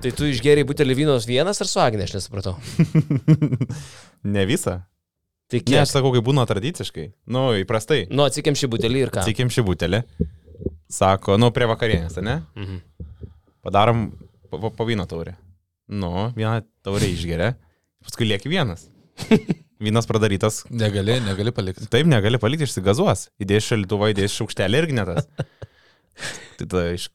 Tai tu išgeriai butelį vynos vienas ar su Agne, aš nesupratau. ne visą. Tai Ne, kiek? aš sakau, kaip būna tradiciškai. Nu, įprastai. Nu, atsikėm šį butelį ir ką? Atsikim šį butelį. Sako, nu, prie vakarienės, ne? Mhm. Padarom po, po, vyno taurę. Nu, vieną taurę išgeria, paskui lieki vienas. Vynas pradarytas. Negali, negali palikti. Taip, negali palikti, išsigazuos. Įdėjai šaltuvą, įdėjai šaukštelį irgi netas. Tai tada iš,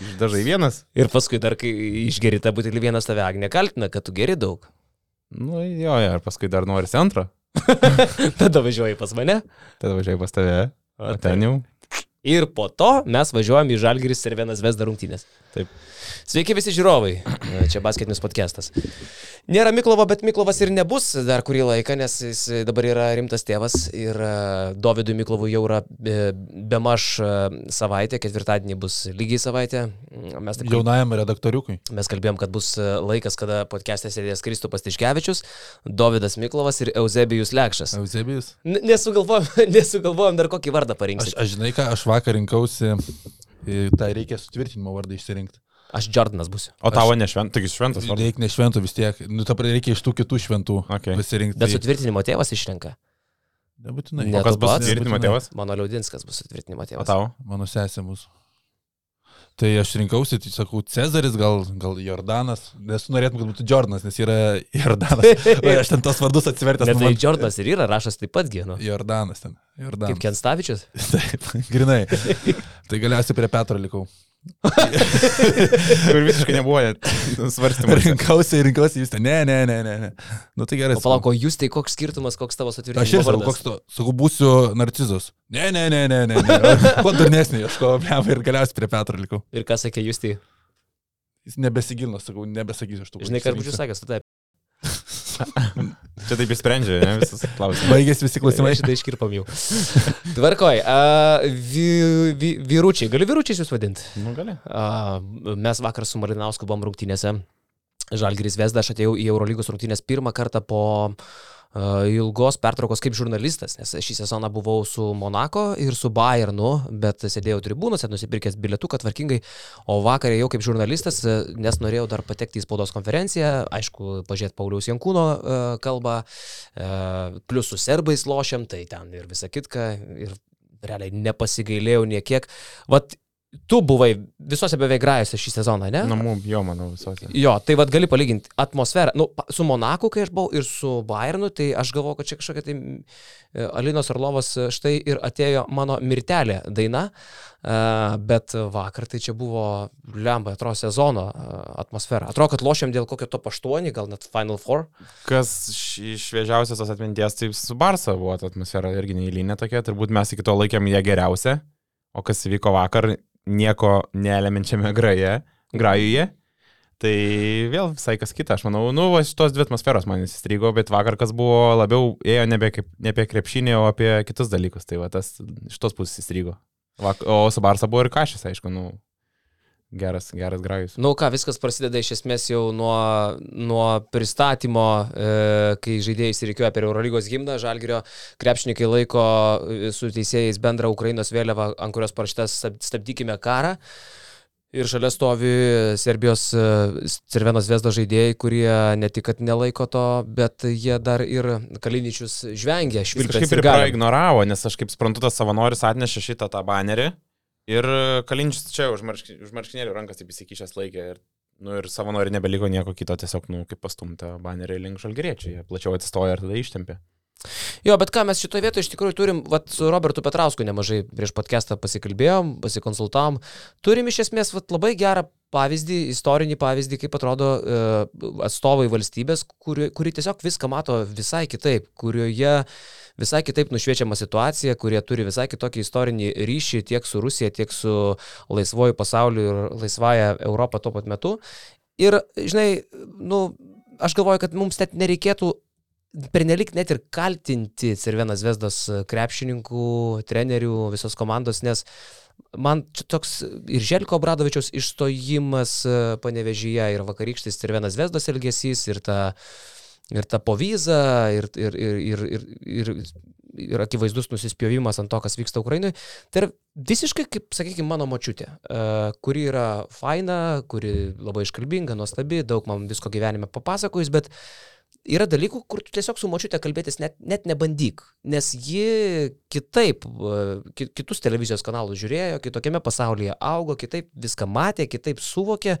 išdažai vienas. Ir paskui dar, kai išgeri tą butelį vienas tave Agne kaltina, kad tu geri daug. Nu, jo, jo, ir paskui dar norisi antro. Tada važiuoji pas mane. Tada važiuoji pas tave. O O ten jau. Ir po to mes važiuojam į Žalgiris ir vienas Vesda rungtynės. Taip. Sveiki visi žiūrovai, čia basketinis podcastas. Nėra Miklovo, bet Miklovas ir nebus dar kurį laiką, nes jis dabar yra rimtas tėvas ir e, Dovydui Miklovui jau yra e, be maž savaitė, ketvirtadienį bus lygiai savaitė. Mes, taip, Jaunajam redaktoriukui. mes kalbėjom, kad bus e, laikas, kada podcast'e sėdės Kristupas Tiškevičius, Dovydas Miklovas ir Eusebijus Lekšas. Eusebijus. Nesugalvojom, nesugalvojom dar kokį vardą Aš, parinkti. aš žinai ką, aš vakar rinkausi, tai reikia sutvirtinimo vardą išsirinkti. Aš Jordanas būsiu. O tavo nešvent, taigi šventas vardas. Reikia ne šventų vis tiek, nu ta prasme, reikia iš tų kitų šventų Okay. pasirinkti. Bet sutvirtinimo tėvas išrenka. Nebūtinai. Ne. O kas bus pats? tvirtinimo Nebūtinai. tėvas? Mano Liaudinskas bus sutvirtinimo O tėvas. tavo? Mano sesė bus. Tai aš rinkausi, tai sakau, Cezaris, gal, gal Jordanas, nes norėtum, kad būtų Jordanas, nes yra Jordanas. O aš ten tos vardus atsivertęs. Net nu, tai man- Jordanas ir yra rašas taip pat gėnu. Jordanas ten. Jordanas. Kaip Kenstavičius. Taip, grinai. tai galiausiai prie Petro likau. Kur visiškai nebuvo net svarstymų. Rinkausi, rinkausi, jūs ten. Ne, ne, ne, ne. ne. Nu tai gerai. O palauk, o jūs tai koks skirtumas, koks tavo Aš sutvirtinimo ir sakau, koks tu, sakau, būsiu narcizas. Ne, ne, ne, ne, ne. ne. Kuo durnesnį, aš ko, blem, ir galiausiai prie Petro likau. Ir ką sakė jūs tai? Jis nebesigilino, sakau, nebesakysiu aš tų. Žinai, ką aš būčiau sakęs, tu taip. Čia taip įsprendžia, ne, visus klausimus. Baigėsi visi klausimai. Šitą iškirpam jau. Tvarkoj, a, vy, vy, vyručiai, galiu vyručiais jūs vadinti? Nu, gali. A, Mes vakar su Marinausku buvom rungtynėse. Žalgiris Vesda, aš atėjau į Eurolygos rungtynės pirmą kartą po ilgos pertraukos kaip žurnalistas, nes šį sezoną buvau su Monako ir su Bayernu, bet sėdėjau tribūnose, nusipirkęs bilietuką tvarkingai, o vakar jau kaip žurnalistas, a, nes norėjau dar patekti į spaudos konferenciją, aišku, pažiūrėti Pauliaus Jankūno a, kalbą, a, plus su serbais lošiam, tai ten ir visa kitka, ir realiai nepasigailėjau niekiek. Vat tu buvai visose beveik grajose šį sezoną, ne? Namų, jo, manau, visose. Jo, tai vad gali palyginti atmosferą. Nu, su Monaku, kai aš buvau, ir su Bayernu, tai aš galvoju, kad čia kažkokia tai e, Alinos Arlovas e, štai ir atėjo mano mirtelė daina, e, bet vakar tai čia buvo lemba, atrodo, sezono atmosfera. Atrodo, kad lošiam dėl kokio top 8, gal net Final Four. Kas iš šviežiausios tos atminties, tai su Barsa buvo ta atmosfera irgi neįlynė tokia, turbūt mes iki to laikėm ją geriausią, o kas įvyko vakar, nieko neelemenčiame graje, grajuje. Tai vėl visai kas kita, aš manau, nu, va, šitos dvi atmosferos man įstrigo, bet vakar kas buvo labiau ėjo nebe, kaip, ne apie krepšinį, o apie kitus dalykus, tai va tas iš tos pusės įstrigo. Vak, o su Barsa buvo ir kažkas, aišku, nu, geras, geras grajus. Na, nu, ką, viskas prasideda iš esmės jau nuo, nuo pristatymo, e, kai žaidėjai įsirikiuoja per Eurolygos gimną, Žalgirio krepšininkai laiko e, su teisėjais bendrą Ukrainos vėliavą, ant kurios parašytas "Stab- stabdykime karą. Ir šalia stovi Serbijos e, Cervenos Vesdo žaidėjai, kurie ne tik, kad nelaiko to, bet jie dar ir Kaliničius žvengia, švilpia. kažkaip ir praignoravo, nes aš kaip suprantu, tas savanoris atnešė šitą tą banerį ir Kalinčius čia už marški- už marškinėlių rankas taip įsikišęs laikė ir, nu, ir savanori nebeliko nieko kito, tiesiog, nu, kaip pastumta banerį link žalgeriečių, jie plačiau atsistoja ir tada ištempė. Jo, bet ką mes šitoje vietoje iš tikrųjų turim, vat, su Robertu Petrausku nemažai prieš podcastą pasikalbėjom, pasikonsultavom. Turim iš esmės vat, labai gerą pavyzdį, istorinį pavyzdį, kaip atrodo e, atstovai valstybės, kuri, kuri tiesiog viską mato visai kitaip, kurioje visai kitaip nušviečiama situacija, kurie turi visai kitokį istorinį ryšį tiek su Rusija, tiek su laisvoju pasauliu ir laisvąją Europą tuo pat metu. Ir, žinai, nu, aš galvoju, kad mums net nereikėtų pernelik net ir kaltinti Cervenas Vesdos krepšininkų, trenerių, visos komandos, nes man toks ir Želko Bradovičiaus išstojimas e, panevežyje, ir vakarykštis Cervenas Vesdos elgesys, ir ta, ir ta povyza, ir, ir, ir, ir, ir, ir yra akivaizdus nusispjovimas ant to, kas vyksta Ukrainoje. Tai yra visiškai, kaip, sakykime, mano močiutė, uh, kuri yra faina, kuri labai iškalbinga, nuostabi, daug man visko gyvenime papasakojus, bet yra dalykų, kur tu tiesiog su močiutė kalbėtis net, net nebandyk, nes ji kitaip, kitus televizijos kanalus žiūrėjo, kitokiame pasaulyje augo, kitaip viską matė, kitaip suvokė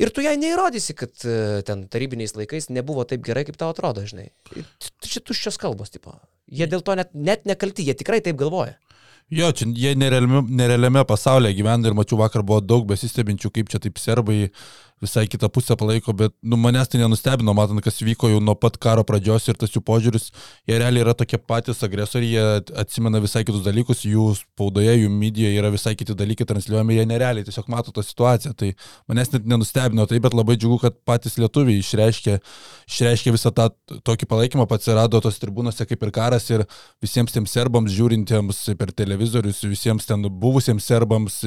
ir tu jai neįrodysi, kad e, ten tarybiniais laikais nebuvo taip gerai, kaip tau atrodo, žinai. Čia tuščios kalbos, tipo. Jie dėl to net, net nekalti, jie tikrai taip galvoja. Jo, čia jie nerealiame, nerealiame pasaulyje gyvena ir mačiau vakar buvo daug besistebinčių, kaip čia taip serbai visai kitą pusę palaiko, bet nu, manęs tai nenustebino, matant, kas vyko jau nuo pat karo pradžios ir tas jų požiūris, jie realiai yra tokie patys agresoriai, jie atsimena visai kitus dalykus, jų spaudoje, jų medijoje yra visai kiti dalykai transliuojami, jie nerealiai tiesiog mato tą situaciją. Tai manęs net nenustebino tai, bet labai džiugu, kad patys lietuviai išreiškė, išreiškė visą tą tokį palaikymą, pats atsirado tos tribūnose kaip ir karas ir visiems tiems serbams žiūrintiems per televizorius, visiems ten buvusiems serbams,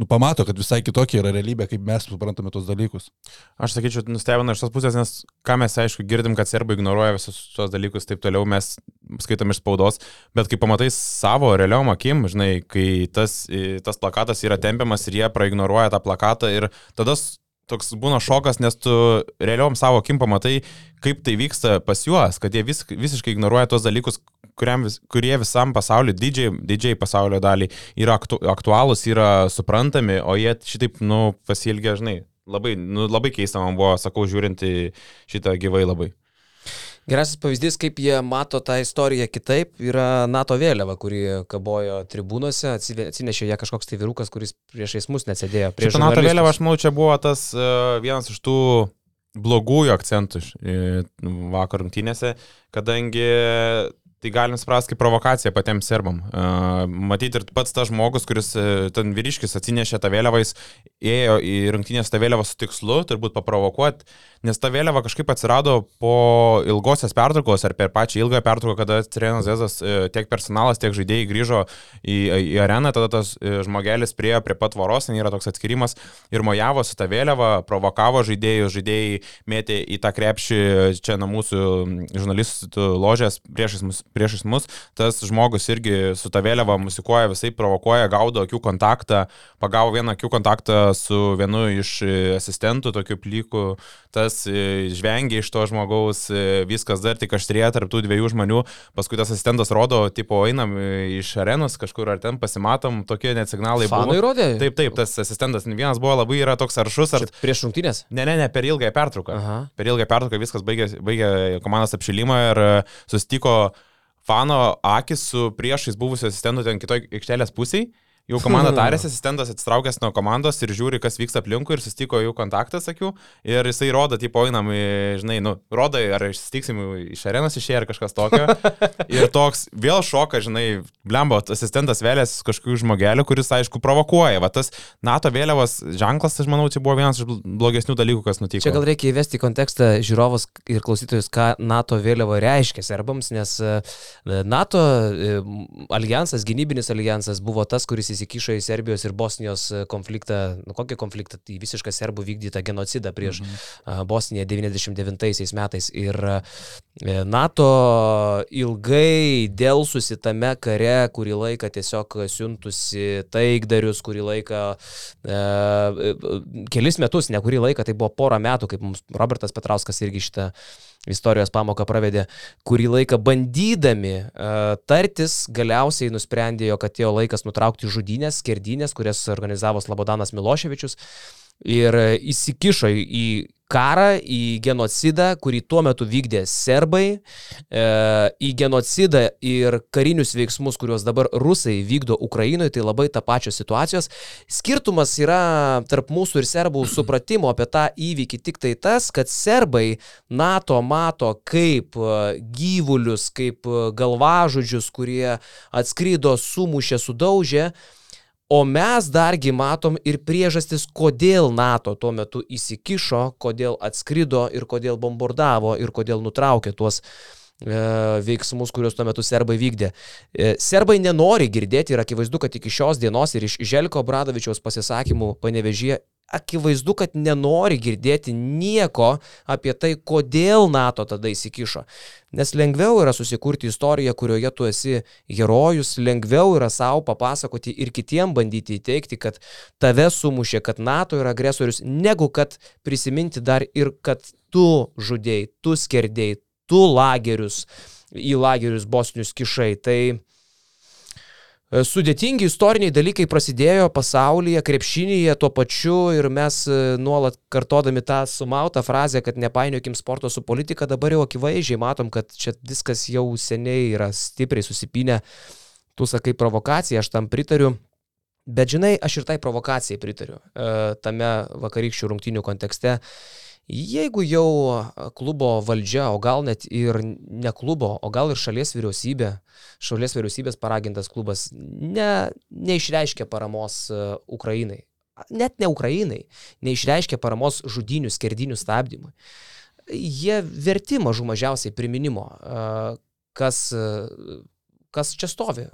nu pamato, kad visai kitokia yra realybė, kaip mes suprantame tos dalykus dalykus. Aš sakyčiau, nustebino iš tos pusės, nes ką mes aišku girdim, kad serbai ignoruoja visus tuos dalykus, taip toliau mes skaitom iš spaudos, bet kai pamatai savo realiom akim, žinai, kai tas, tas plakatas yra tempiamas ir jie praignoruoja tą plakatą ir tada toks būna šokas, nes tu realiom savo akim pamatai, kaip tai vyksta pas juos, kad jie vis, visiškai ignoruoja tos dalykus, vis, kurie visam pasauliu, didžiai, didžiai pasaulio daliai yra aktu, aktualūs, yra suprantami, o jie šitaip, nu, pasilgia, žinai, labai, nu, labai keista man buvo, sakau, žiūrint į šitą gyvai labai. Gerasis pavyzdys, kaip jie mato tą istoriją kitaip, yra NATO vėliava, kuri kabojo tribūnose, atsinešė ją kažkoks tai vyrukas, kuris priešais mus nesėdėjo. Prieš NATO vėliava, aš manau, čia buvo tas uh, vienas iš tų blogųjų akcentų vakar rungtynėse, kadangi Tai galim suprasti kaip provokacija patiems serbam. Uh, Matyti ir pats tas žmogus, kuris uh, ten vyriškis atsinešė tą vėliavą, jis ėjo į rungtynės tą vėliavą su tikslu, turbūt paprovokuoti, nes ta vėliava kažkaip atsirado po ilgosios pertraukos ar per pačią ilgą pertrauką, kada Trenas Zezas, uh, tiek personalas, tiek žaidėjai grįžo į, į areną, tada tas uh, žmogelis priejo prie pat tvoros, ten yra toks atskirimas ir mojavo su tą vėliavą, provokavo žaidėjus, žaidėjai mėtė į tą krepšį čia nuo mūsų žurnalistų ložės priešais mus priešais mus, tas žmogus irgi su ta vėliava musikuoja, visai provokuoja, gaudo akių kontaktą, pagavo vieną akių kontaktą su vienu iš e, asistentų, tokiu plyku, tas e, žvengia iš to žmogaus, e, viskas dar tik aštrėja tarp tų dviejų žmonių, paskui tas asistentas rodo, tipo, einam iš arenos kažkur ar ten pasimatom, tokie net signalai Fanai buvo. Rodė? Taip, taip, tas asistentas vienas buvo labai yra toks aršus. Ar... Čia prieš rungtynės? Ne, ne, ne, per ilgąją pertrauką. Aha. Per ilgąją pertrauką viskas baigė, baigė komandos apšilimą ir susitiko fano akis su priešais buvusiu asistentu ten kitoj aikštelės pusėje Jau komanda tarėsi, asistentas atsitraukęs nuo komandos ir žiūri, kas vyksta aplinkui ir sustiko jų kontaktą, sakiau. Ir jisai rodo, tipo, einam, žinai, nu, rodo, ar išstiksim iš arenos išėję ar kažkas tokio. ir toks vėl šoka, žinai, blembo, asistentas vėlės kažkokių žmogelių, kuris, aišku, provokuoja. Va tas NATO vėliavos ženklas, aš manau, čia buvo vienas iš blogesnių dalykų, kas nutiko. Čia gal reikia įvesti į kontekstą žiūrovus ir klausytojus, ką NATO vėliava reiškia serbams, nes e, NATO e, alijansas, gynybinis alijansas buvo tas, kuris įsikišo į Serbijos ir Bosnijos e, konfliktą, nu kokį konfliktą, tai visišką serbų vykdytą genocidą prieš mhm. Bosniją 99 metais. Ir e, NATO ilgai dėl susitame kare, kurį laiką tiesiog siuntusi taikdarius, kurį laiką, e, kelis metus, ne kurį laiką, tai buvo porą metų, kaip mums Robertas Petrauskas irgi šitą istorijos pamoką pravedė, kurį laiką bandydami uh, tartis, galiausiai nusprendė, jog atėjo laikas nutraukti žudynės, skerdynės, kurias organizavo Slabodanas Miloševičius ir įsikišo į karą, į genocidą, kurį tuo metu vykdė serbai, e, į genocidą ir karinius veiksmus, kuriuos dabar rusai vykdo Ukrainoje, tai labai ta pačios situacijos. Skirtumas yra tarp mūsų ir serbų supratimo apie tą įvykį tik tai tas, kad serbai NATO mato kaip e, gyvulius, kaip e, galvažudžius, kurie atskrydo, sumušė, sudaužė. O mes dargi matom ir priežastis, kodėl NATO tuo metu įsikišo, kodėl atskrido ir kodėl bombardavo ir kodėl nutraukė tuos veiksmus, kuriuos tuo metu serbai vykdė. E, serbai nenori girdėti ir akivaizdu, kad iki šios dienos ir iš Želko Bradovičiaus pasisakymų panevežė akivaizdu, kad nenori girdėti nieko apie tai, kodėl NATO tada įsikišo. Nes lengviau yra susikurti istoriją, kurioje tu esi herojus, lengviau yra savo papasakoti ir kitiem bandyti įteikti, kad tave sumušė, kad NATO yra agresorius, negu kad prisiminti dar ir, kad tu žudėjai, tu skerdėjai, tu lagerius į lagerius bosnius kišai. Tai E, sudėtingi istoriniai dalykai prasidėjo pasaulyje, krepšinėje tuo pačiu ir mes e, nuolat kartodami tą sumautą frazę, kad nepainiokim sporto su politika, dabar jau akivaizdžiai matom, kad čia viskas jau seniai yra stipriai susipinę. Tu sakai provokacija, aš tam pritariu. Bet žinai, aš ir tai provokacijai pritariu. E, tame vakarykščių rungtinių kontekste. Jeigu jau klubo valdžia, o gal net ir ne klubo, o gal ir šalies vyriausybė, šalies vyriausybės paragintas klubas ne, neišreiškia paramos Ukrainai, net ne Ukrainai, neišreiškia paramos žudinių, skerdinių stabdymui, jie verti mažų mažiausiai priminimo, kas, kas čia stovi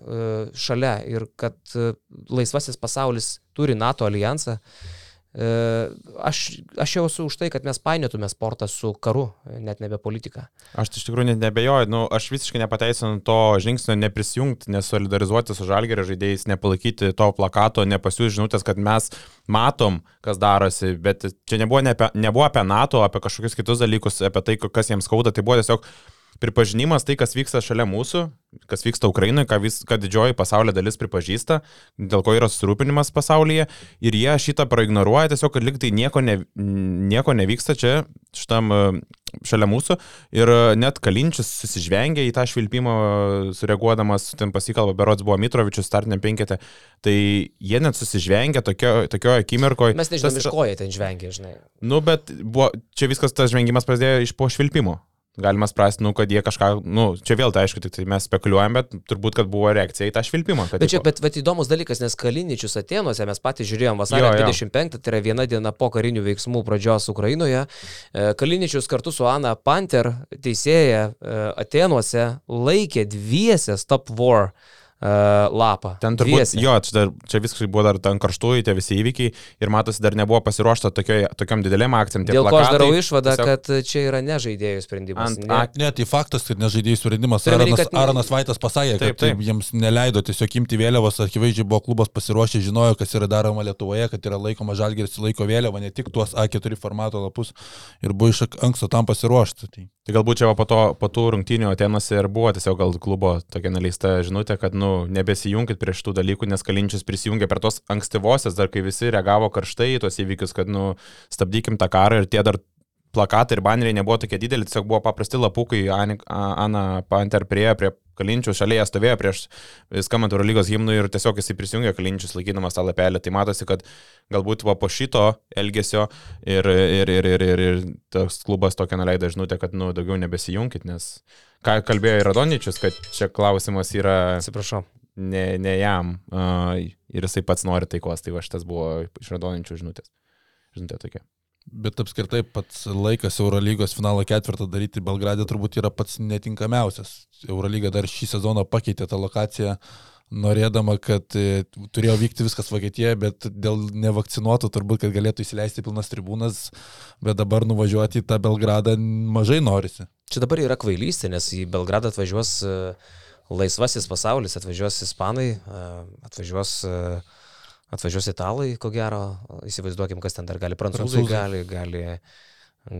šalia ir kad laisvasis pasaulis turi NATO alijansą. E, aš, aš jau esu už tai, kad mes painiotume sportą su karu, net nebe politika. Aš iš tikrųjų net nebejoju, nu, aš visiškai nepateisinu to žingsnio neprisijungti, nesolidarizuoti su žalgerio žaidėjais, nepalaikyti to plakato, nepasiūsti žinutės, kad mes matom, kas darosi, bet čia nebuvo, ne apie, nebuvo apie NATO, apie kažkokius kitus dalykus, apie tai, kas jiems skauda, tai buvo tiesiog pripažinimas tai, kas vyksta šalia mūsų, kas vyksta Ukrainoje, ką, vis, ką didžioji pasaulio dalis pripažįsta, dėl ko yra susirūpinimas pasaulyje ir jie šitą praignoruoja tiesiog, kad liktai nieko, ne, nieko nevyksta čia šitam šalia mūsų ir net Kalinčius susižvengia į tą švilpimą, sureaguodamas, ten pasikalba, berots buvo Mitrovičius startiniam penketė, tai jie net susižvengia tokio, tokio akimirkoje. Mes nežinome, iš ko jie ten žvengia, žinai. Nu, bet buvo, čia viskas tas žvengimas prasidėjo iš po švilpimo. Galima spręsti, nu, kad jie kažką, nu, čia vėl tai aišku, tik tai mes spekuliuojam, bet turbūt, kad buvo reakcija į tą švilpimą. Bet čia, bet, bet įdomus dalykas, nes Kaliničius Atenuose mes patys žiūrėjom vasario jo, jo. 25, tai yra viena diena po karinių veiksmų pradžios Ukrainoje. E, Kaliničius kartu su Ana Panter teisėja e, Atenuose laikė dviesę Stop War lapą. Ten turbūt, dviese. jo, čia, čia viskas buvo dar ten karštuoju, tie visi įvykiai ir matosi, dar nebuvo pasiruošta tokioj, tokiam dideliam akcijam. Dėl plakatai, ko aš darau išvadą, tiesiog... kad čia yra ne žaidėjų sprendimas. Ant, ne, ne, tai faktas, kad ne žaidėjų sprendimas. Aranas, kad... Aranas Vaitas pasakė, taip, kad taip. jiems neleido tiesiog imti vėliavos, akivaizdžiai buvo klubas pasiruošę, žinojo, kas yra daroma Lietuvoje, kad yra laikoma žalgeris laiko vėliava, ne tik tuos A4 formato lapus ir buvo iš anksto tam pasiruošti. Tai. Tai galbūt čia po, to, po tų rungtynių Atenuose ir buvo tiesiog gal klubo tokia neleista žinutė, kad, nu, nebesijunkit prie šitų dalykų, nes Kalinčius prisijungė per tos ankstyvosios, dar kai visi reagavo karštai į tos įvykius, kad, nu, stabdykim tą karą ir tie dar plakatai ir baneriai nebuvo tokie dideli, tiesiog buvo paprasti lapukai, Ana Panter prie, prie Kalinčius šalia stovėjo prieš skambant Eurolygos himnų ir tiesiog jisai prisijungė Kalinčius laikydamas tą lapelį. Tai matosi, kad galbūt va po šito elgesio ir, ir, ir, ir, ir, ir tas klubas tokia nuleido žinutę, kad nu, daugiau nebesijunkit, nes ką kalbėjo ir Radoničius, kad čia klausimas yra... Atsiprašau. Ne, ne jam uh, ir jisai pats nori taikos, tai va šitas buvo iš Radoničių žinutės. Žinutė tokia. Bet apskritai pats laikas Eurolygos finalo ketvirtą daryti Belgradė turbūt yra pats netinkamiausias. Eurolyga dar šį sezoną pakeitė tą lokaciją, norėdama, kad e, turėjo vykti viskas Vokietijoje, bet dėl nevakcinuotų turbūt, kad galėtų įsileisti pilnas tribūnas, bet dabar nuvažiuoti į tą Belgradą mažai norisi. Čia dabar yra kvailystė, nes į Belgradą atvažiuos e, laisvasis pasaulis, atvažiuos ispanai, e, atvažiuos uh, atvažiuos italai, ko gero, įsivaizduokim, kas ten dar gali, prancūzai, prancūzai. gali, gali,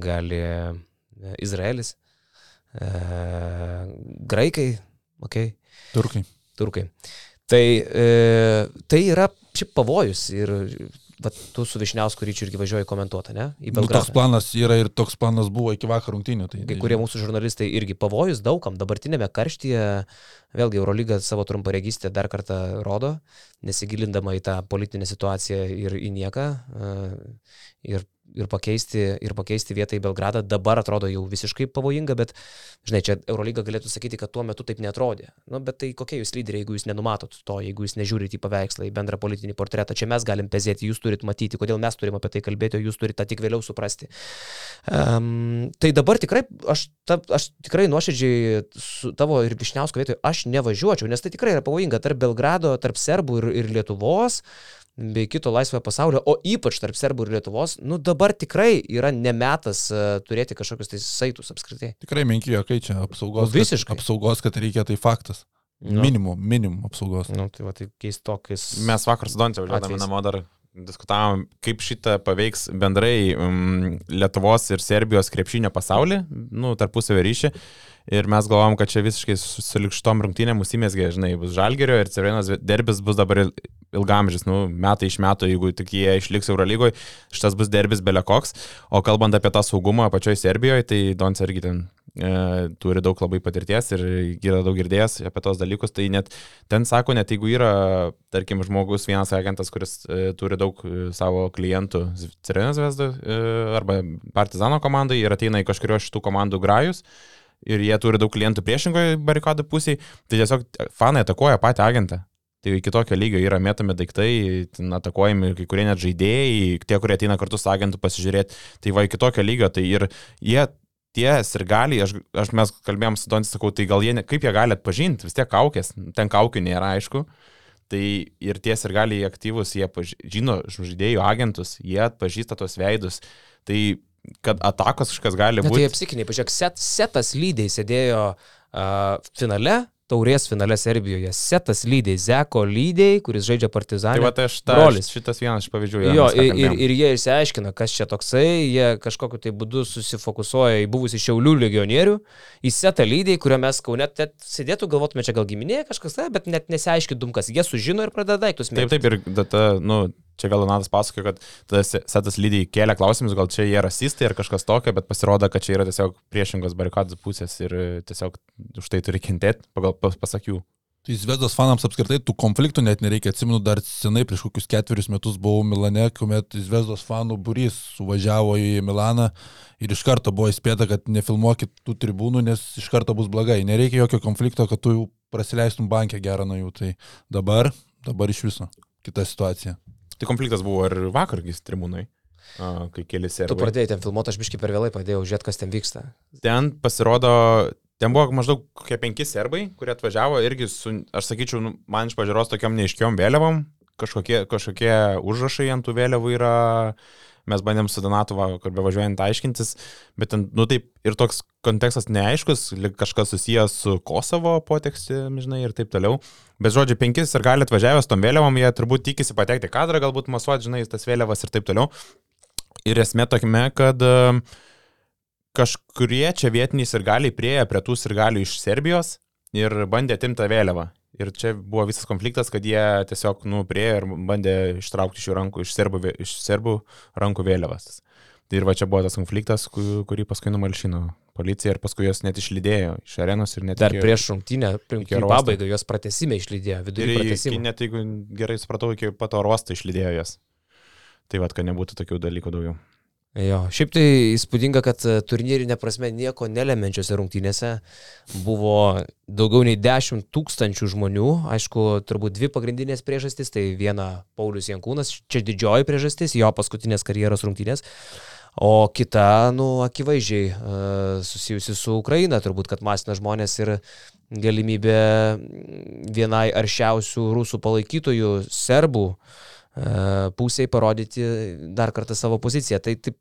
gali e, Izraelis, e, graikai. Okay. Turkai. Turkai. Tai, e, tai yra šiaip pavojus ir Bet tu su Višniausku ryčiu irgi važiuoji komentuoti, ne? Nu, toks planas yra ir toks planas buvo iki vakar rungtynių. Tai, Kai kurie mūsų žurnalistai irgi pavojus daugam. Dabartinėme karštyje, vėlgi Eurolyga savo trumparegystę dar kartą rodo, nesigilindama į tą politinę situaciją ir į nieką. Ir ir pakeisti, ir pakeisti vietą į Belgradą dabar atrodo jau visiškai pavojinga, bet, žinai, čia Eurolyga galėtų sakyti, kad tuo metu taip netrodė. Nu, bet tai kokie jūs lyderiai, jeigu jūs nenumatot to, jeigu jūs nežiūrite į paveikslą, į bendrą politinį portretą, čia mes galim pezėti, jūs turit matyti, kodėl mes turim apie tai kalbėti, o jūs turite tą tik vėliau suprasti. Um, tai dabar tikrai, aš, ta, aš tikrai nuoširdžiai su tavo ir Višniausko vietoje, aš nevažiuočiau, nes tai tikrai yra pavojinga tarp Belgrado, tarp Serbų ir, ir Lietuvos bei kito laisvojo pasaulio, o ypač tarp serbų ir Lietuvos, nu dabar tikrai yra nemetas uh, turėti kažkokius tai saitus apskritai. Tikrai menkijo, kai čia apsaugos. Nu, visiškai. Kad, apsaugos, kad reikia, tai faktas. Nu. Minimum, minimum apsaugos. Nu, tai va, tai keistokis. Mes vakar su Dončiu važiuodami namo dar diskutavom, kaip šitą paveiks bendrai um, Lietuvos ir Serbijos krepšinio pasaulį, nu, tarpusavio ryšį. Ir mes galvom, kad čia visiškai su- sulikštom rungtynėm mūsimėsgi, žinai, bus Žalgerio ir Cervienas derbis bus dabar ilgamžis, nu, metai iš metų, jeigu tik jie išliks Eurolygoje, šitas bus derbis belekoks. O kalbant apie tą saugumą pačioje Serbijoje, tai Dons irgi ten e, turi daug labai patirties ir yra daug girdėjęs apie tos dalykus. Tai net ten sako, net jeigu yra, tarkim, žmogus, vienas agentas, kuris e, turi daug e, savo klientų Cervienas Vesda e, arba Partizano komandai ir ateina į kažkurio šitų komandų grajus ir jie turi daug klientų priešingoje barikadų pusėje, tai tiesiog fanai atakuoja patį agentą. Tai iki tokio lygio yra mėtomi daiktai, atakuojami kai kurie net žaidėjai, tie, kurie ateina kartu su agentu pasižiūrėti. Tai va iki tokio lygio, tai ir jie tie sirgaliai, aš, aš mes kalbėjom su Donis, sakau, tai gal jie, ne, kaip jie gali atpažinti, vis tiek kaukės, ten kaukių nėra, aišku. Tai ir tie sirgaliai aktyvus, jie paži- žino žaidėjų agentus, jie atpažįsta tos veidus. Tai kad atakos kažkas gali Ne, tai būti. apsikiniai, pažiūrėk, set, setas lygiai sėdėjo uh, finale, taurės finale Serbijoje. Setas lygiai, Zeko lygiai, kuris žaidžia Tai Partizanį. va, tai aš ta, brolis. šitas vienas iš pavyzdžių. Jo, ir, ir, ir jie išsiaiškina, kas čia toksai, jie kažkokiu tai būdu susifokusuoja į buvusį Šiaulių legionierių, į setą lydį, kurio mes kaune net sėdėtų, galvotume čia gal giminė kažkas, tai, bet net nesiaiškintum, kas jie sužino ir pradeda daiktus Taip, taip, ir tada, nu, čia vėl Donatas pasakojo, kad tas setas lygiai kėlė klausimus, gal čia jie rasistai ar kažkas tokio, bet pasirodo, kad čia yra tiesiog priešingos barikadų pusės ir e, tiesiog už tai turi kentėti pagal pas, pasak jų. Tai Zvezdos fanams apskritai tų konfliktų net nereikia. Atsimenu, dar senai prieš kokius ketverius metus buvau Milane, kuomet Zvezdos fanų būrys suvažiavo į Milaną ir iš karto buvo įspėta, kad nefilmuokit tų tribūnų, nes iš karto bus blogai. Nereikia jokio konflikto, kad tu jau prasileistum bankę gerą nuo jų. Tai dabar, dabar iš viso kita situacija. Tai konfliktas buvo ir vakar gis tribūnai, kai keli Tu pradėjai ten filmuoti, aš biškai per vėlai pradėjau žiūrėti, kas ten vyksta. Ten pasirodo, ten buvo maždaug kokie penki serbai, kurie atvažiavo irgi su, aš sakyčiau, nu, man iš pažiūros tokiam neiškiom vėliavom, kažkokie, kažkokie užrašai ant tų vėliavų yra, mes bandėm su Donatu, va, kur bevažiuojant aiškintis, bet ten, nu taip, ir toks kontekstas neaiškus, kažkas susijęs su Kosovo potekstė, žinai, ir taip toliau. Bet žodžiu, penkis ir gali atvažiavęs tom vėliavom, jie turbūt tikisi patekti kadrą, galbūt masuoti, žinai, tas vėliavas ir taip toliau. Ir esmė tokia, kad uh, kažkurie čia vietiniai sirgaliai priejo prie tų sirgalių iš Serbijos ir bandė atimti tą vėliavą. Ir čia buvo visas konfliktas, kad jie tiesiog, nu, priejo ir bandė ištraukti iš jų rankų, iš serbų, iš serbų rankų vėliavas. Tai ir va čia buvo tas konfliktas, ku- kurį paskui numalšino policija ir paskui jos net išlydėjo iš arenos ir net Dar prieš rungtynę, iki pabaigą, jos pratesime išlydėjo, iki, pratesime. net jeigu gerai supratau, iki pat oro uosto išlydėjo jas. Tai vad, kad nebūtų tokių dalykų daugiau. Jo, šiaip tai įspūdinga, kad e, turnyrinė prasme nieko nelemenčiose rungtynėse buvo daugiau nei 10 tūkstančių žmonių. Aišku, turbūt dvi pagrindinės priežastys. Tai viena Paulius Jankūnas, čia didžioji priežastis, jo paskutinės karjeros rungtynės. O kita, nu, akivaizdžiai e, susijusi su Ukraina, turbūt, kad masina žmonės ir galimybė vienai aršiausių rusų palaikytojų, serbų, e, pusiai parodyti dar kartą savo poziciją. Tai taip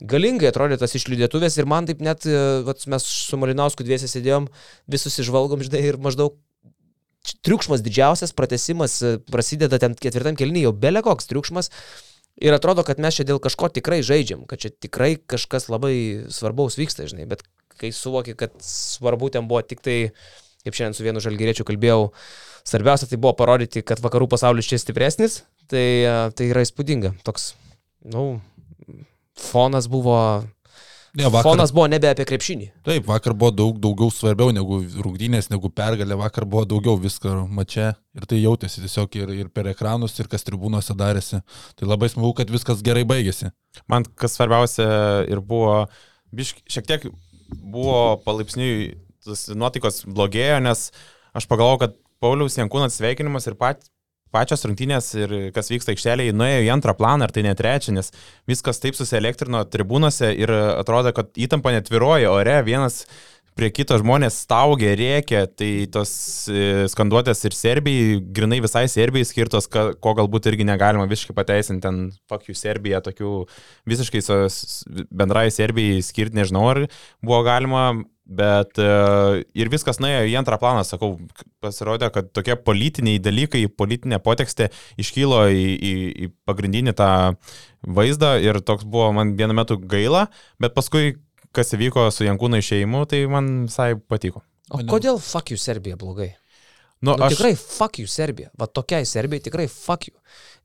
galingai atrodė tas išlydėtuvės ir man taip net, e, vat, mes su Malinausku dviesi sėdėjom, visus išvalgom, žinai, ir maždaug triukšmas didžiausias, pratesimas e, prasideda ten ketvirtam kelnyje, jau belekoks triukšmas. Ir atrodo, kad mes čia dėl kažko tikrai žaidžiam, kad čia tikrai kažkas labai svarbaus vyksta, žinai, bet kai suvoki, kad svarbu ten buvo tik tai, kaip šiandien su vienu žalgyriečiu kalbėjau, svarbiausia tai buvo parodyti, kad vakarų pasaulis čia stipresnis, tai, e, tai yra įspūdinga. Toks, nu, fonas buvo Ne, vakar, Fonas buvo nebe apie krepšinį. Taip, vakar buvo daug daugiau svarbiau negu rungtynės, negu pergalė, vakar buvo daugiau visko mače ir tai jautėsi tiesiog ir, ir per ekranus, ir kas tribūnose darėsi. Tai labai smagu, kad viskas gerai baigėsi. Man kas svarbiausia ir buvo, bišk, šiek tiek buvo palaipsniui nuotaikos blogėjo, nes aš pagalvojau, kad Pauliaus Jankūnas sveikinimas ir pat, pačios rungtynės ir kas vyksta aikštelėje nuėjo į antrą planą, ar tai net trečią, nes viskas taip susielektrino tribūnose ir atrodo, kad įtampa netviroja ore, vienas prie kito žmonės staugė, rėkė, tai tos e, skanduotės ir Serbijai, grinai visai Serbijai skirtos, ko galbūt irgi negalima visiškai pateisinti, ten fuck you Serbija, tokių visiškai bendrai Serbijai skirti, nežinau, ar buvo galima, bet uh, ir viskas nuėjo į antrą planą, sakau, pasirodė, kad tokie politiniai dalykai, politinė potekstė iškylo į, į, į pagrindinį tą vaizdą ir toks buvo man vienu metu gaila, bet paskui kas įvyko su Jankūno išėjimu, tai man visai patiko. O kodėl fuck you Serbija blogai? Nu, Nu, aš... Tikrai fuck you Serbija. Va tokiai Serbijai tikrai fuck you.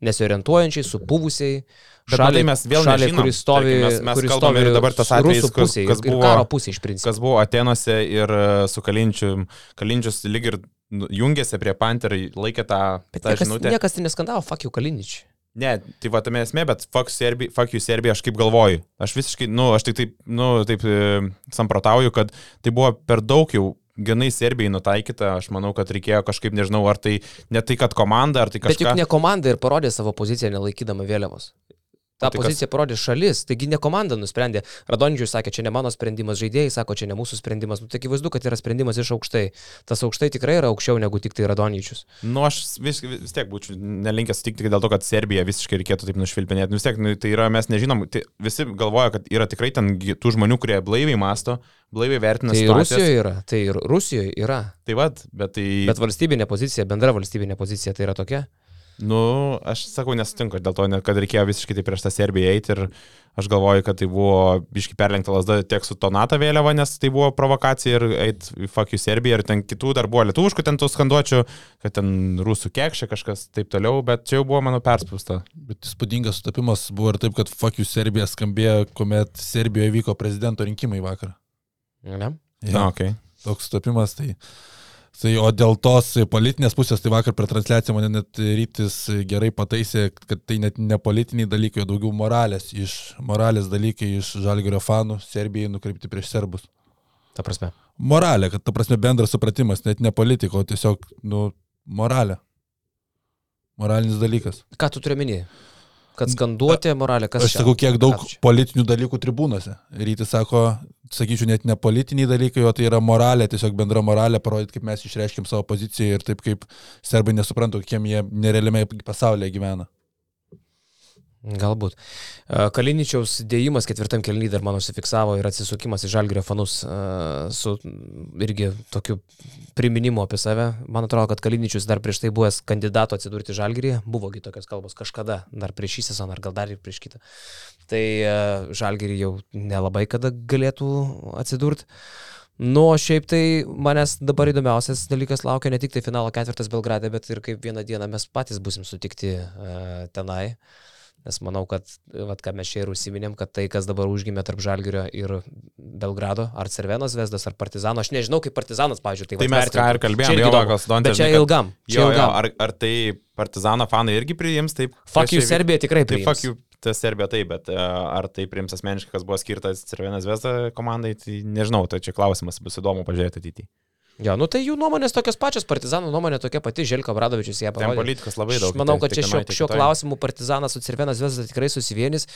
Nesiorientuojančiai, supuvusiai. Bet matai, mes vėl šaliai, nežinom. kuris stovi, Tarkim, mes- mes kuris kalbam stovi ir dabar tas atvejis, kas- kas buvo- karo pusė iš principo. Kas buvo Atenuose ir e, su Kalinčiu, Kalinčius lyg ir nu, jungėsi prie Panther, laikė tą, Bet tą niekas, žinutę. niekas tai neskandavo fuck you Kaliničiui. Ne, tai va tame esmė, bet fuck, Serbi, fuck you Serbija, aš kaip galvoju. Aš visiškai, nu, aš tik taip, nu, taip e, samprotauju, kad tai buvo per daug jau ganai Serbijai nutaikyta, aš manau, kad reikėjo kažkaip, nežinau, ar tai ne tai, kad komanda, ar tai Bet juk kažkas. ne komanda ir parodė savo poziciją nelaikydama vėliavos. Ta tai kas- pozicija parodė šalis, taigi ne komanda nusprendė. Radončius sakė, čia ne mano sprendimas, žaidėjai sako, čia ne mūsų sprendimas. Nu, tai akivaizdu, kad yra sprendimas iš aukštai. Tas aukštai tikrai yra aukščiau negu tik tai Radončius. Nu, aš vis, vis tiek būčiau nelinkęs sutikti dėl to, kad Serbija visiškai reikėtų taip nušvilpinėti. Nu, vis tiek, nu, tai yra, mes nežinom, tai visi galvoja, kad yra tikrai ten tų žmonių, kurie blaiviai masto, blaiviai vertina Tai situacijas. Rusijoje yra, tai ir Rusijoje yra. Tai vad, bet tai... Bet valstybinė pozicija, bendra valstybinė pozicija tai yra tokia. Nu, aš sakau, nesutinku dėl to, kad reikėjo visiškai tai prieš tą Serbiją eiti ir aš galvoju, kad tai buvo biški perlenkta lasda tiek su Tonata vėliava, nes tai buvo provokacija ir eit į fuck you Serbiją ir ten kitų dar buvo lietuviškų ten tų skanduočių, kad ten rusų kekšė kažkas taip toliau, bet čia jau buvo mano perspūsta. Bet įspūdingas sutapimas buvo ir taip, kad fuck you Serbija skambėjo, kuomet Serbijoje vyko prezidento rinkimai vakar. Ne? Na, okay. Toks sutapimas, tai... Tai o dėl tos politinės pusės, tai vakar per transliaciją mane net rytis gerai pataisė, kad tai net ne politiniai dalykai, o daugiau moralės, iš moralės dalykai iš žalgerio fanų Serbijai nukreipti prieš serbus. Ta prasme. Moralė, kad ta prasme bendras supratimas, net ne politika, o tiesiog, nu, moralė. Moralinis dalykas. Ką tu turi minėti? Kad skanduotė moralė, kas Aš sakau, kiek daug Ką tu čia? politinių dalykų tribūnose. Rytis sako, sakyčiau, net ne politiniai dalykai, o tai yra moralė, tiesiog bendra moralė, parodyti, kaip mes išreiškim savo poziciją ir taip kaip serbai nesupranta, kokiem jie nerealiame pasaulyje gyvena. Galbūt. E, Kaliničiaus dėjimas ketvirtam kelnį dar man užsifiksavo ir atsisukimas į žalgerio fanus e, su irgi tokiu priminimu apie save. Man atrodo, kad Kaliničius dar prieš tai buvęs kandidato atsidurti žalgerį, buvogi tokios kalbos kažkada, dar prieš šį sezoną, ar gal dar ir prieš kitą. Tai e, žalgerį jau nelabai kada galėtų atsidurti. Nu, o šiaip tai manęs dabar įdomiausias dalykas laukia ne tik tai finalo ketvirtas Belgrade, bet ir kaip vieną dieną mes patys busim sutikti uh, tenai. Nes manau, kad, vat, ką mes čia ir užsiminėm, kad tai, kas dabar užgimė tarp Žalgirio ir Belgrado, ar Cervenos Vesdas, ar Partizano, aš nežinau, kaip Partizanas, pavyzdžiui, tai, Tai mes ką ir kalbėjom, Čia jo, Dontas, Bet čia ilgam. Čia Jo, jo, ilgam. ar, ar tai Partizano fanai irgi priims taip? Fuck kas you, vyk- Serbija tikrai Tai priims. fuck you, ta Serbija taip, bet uh, ar tai priims asmeniškai, kas buvo skirtas Cervenas Vesda komandai, tai nežinau, tai čia klausimas, bus įdomu pažiūrėti ateityje. Jo, nu tai jų nuomonės tokios pačios, Partizano nuomonė tokia pati, Želko Bradovičius ją Ten parodė. politikos labai daug. Aš manau, tai kad čia šio kitoj. klausimu Partizanas su Cervenas Vesdas tikrai susivienys.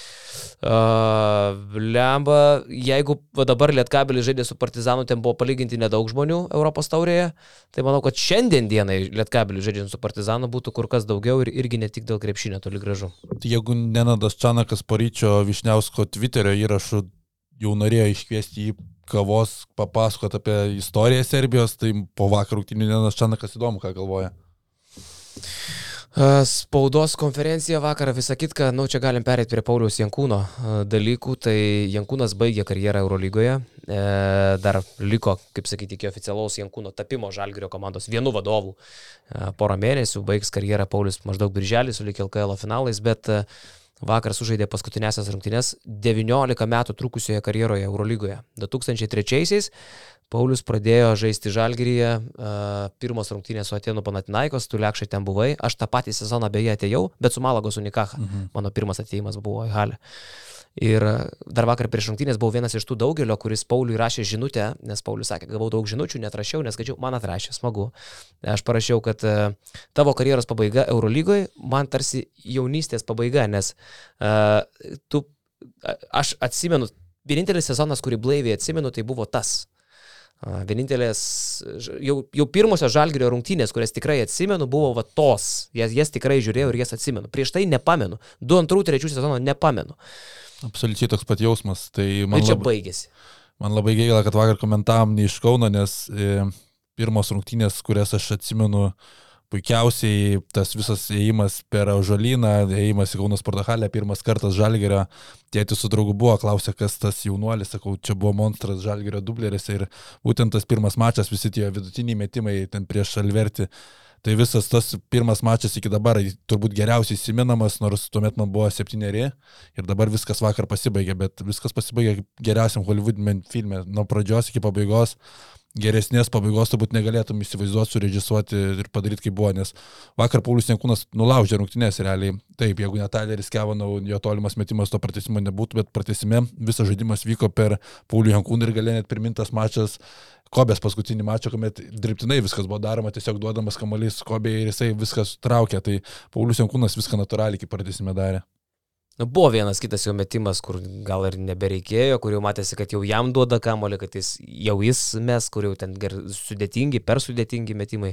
Uh, lemba, jeigu va dabar Lietkabelis žaidė su Partizanu, ten buvo palyginti nedaug žmonių Europos taurėje, tai manau, kad šiandien dienai Lietkabelis žaidžiant su Partizanu būtų kur kas daugiau ir irgi ne tik dėl krepšinio toli gražu. Tai jeigu Nenadas Čanakas po ryčio Višniausko Twitterio įrašų jau norėjo iškviesti į kavos papasakot apie istoriją Serbijos, tai po vakar rungtynių Nenadas Čanakas įdomu, ką galvoja. Spaudos konferencija vakar, visą kitką, nu čia galim perėti prie Pauliaus Jankūno dalykų. Tai Jankūnas baigė karjerą Eurolygoje, e, dar liko, kaip sakyti, iki oficialaus Jankūno tapimo Žalgirio komandos vienu vadovu. E, porą mėnesių baigs karjerą Paulius maždaug birželį su LKL finalais, bet e, vakar sužaidė paskutinėsias rungtynes 19 metų trukusioje karjeroje Eurolygoje. 2003-aisiais Paulius pradėjo žaisti Žalgiryje, pirmos rungtynės su Atėnų Panatinaikos, tu lekšai ten buvai, aš tą patį sezoną beje atėjau, bet su Malagos Unikaha. Mhm. Mano pirmas atėjimas buvo į Halę. Ir dar vakar prieš rungtynės buvau vienas iš tų daugelio, kuris Pauliui rašė žinutę, nes Paulius sakė, gavau daug žinučių, netrašiau, nes skaičiau, man atrašė, smagu. Aš parašiau, kad uh, tavo karjeros pabaiga Eurolygoje man tarsi jaunystės pabaiga, nes uh, tu, aš atsimenu, vienintelis sezonas, kurį blaiviai atsimenu, tai buvo tas. Vienintelės, jau, jau pirmosios žalgerio rungtynės, kurias tikrai atsimenu, buvo va tos. Jas, jas tikrai žiūrėjau ir jas atsimenu. Prieš tai nepamenu. Du antrų, trečių sezono nepamenu. Absoliučiai toks pat jausmas. Tai man ir čia labai, baigėsi. man labai gaila, kad vakar komentavom ne iš Kauno, nes e, pirmos rungtynės, kurias aš atsimenu, puikiausiai tas visas įėjimas per Žalyną, įėjimas į Kauno sporto halę, pirmas kartas Žalgerio, tėtis su draugu buvo, klausė, kas tas jaunuolis, sakau, čia buvo monstras Žalgerio dublerėse ir būtent tas pirmas mačas, visi tie vidutiniai metimai ten prieš Alverti. Tai visas tas pirmas mačas iki dabar turbūt geriausiai įsiminamas, nors tuomet man buvo septyneri ir dabar viskas vakar pasibaigė, bet viskas pasibaigė geriausiam Hollywood filme nuo pradžios iki pabaigos geresnės pabaigos turbūt negalėtum įsivaizduoti, surežisuoti ir padaryti kaip buvo, nes vakar Paulius Jankūnas nulaužė rungtynės realiai. Taip, jeigu net Tyleris Kevanau, jo tolimas metimas to pratesimo nebūtų, bet pratesime visas žaidimas vyko per Paulių Jankūną ir galėjo net primintas mačas Kobės paskutinį mačą, kuomet dirbtinai viskas buvo daroma, tiesiog duodamas kamalys Kobė ir jisai viskas traukė, tai Paulius Jankūnas viską natūraliai kaip pratesime darė. Nu, buvo vienas kitas jo metimas, kur gal ir nebereikėjo, kur jau matėsi, kad jau jam duoda kamolį, kad jis jau jis mes, kur jau ten ger, sudėtingi, per sudėtingi metimai.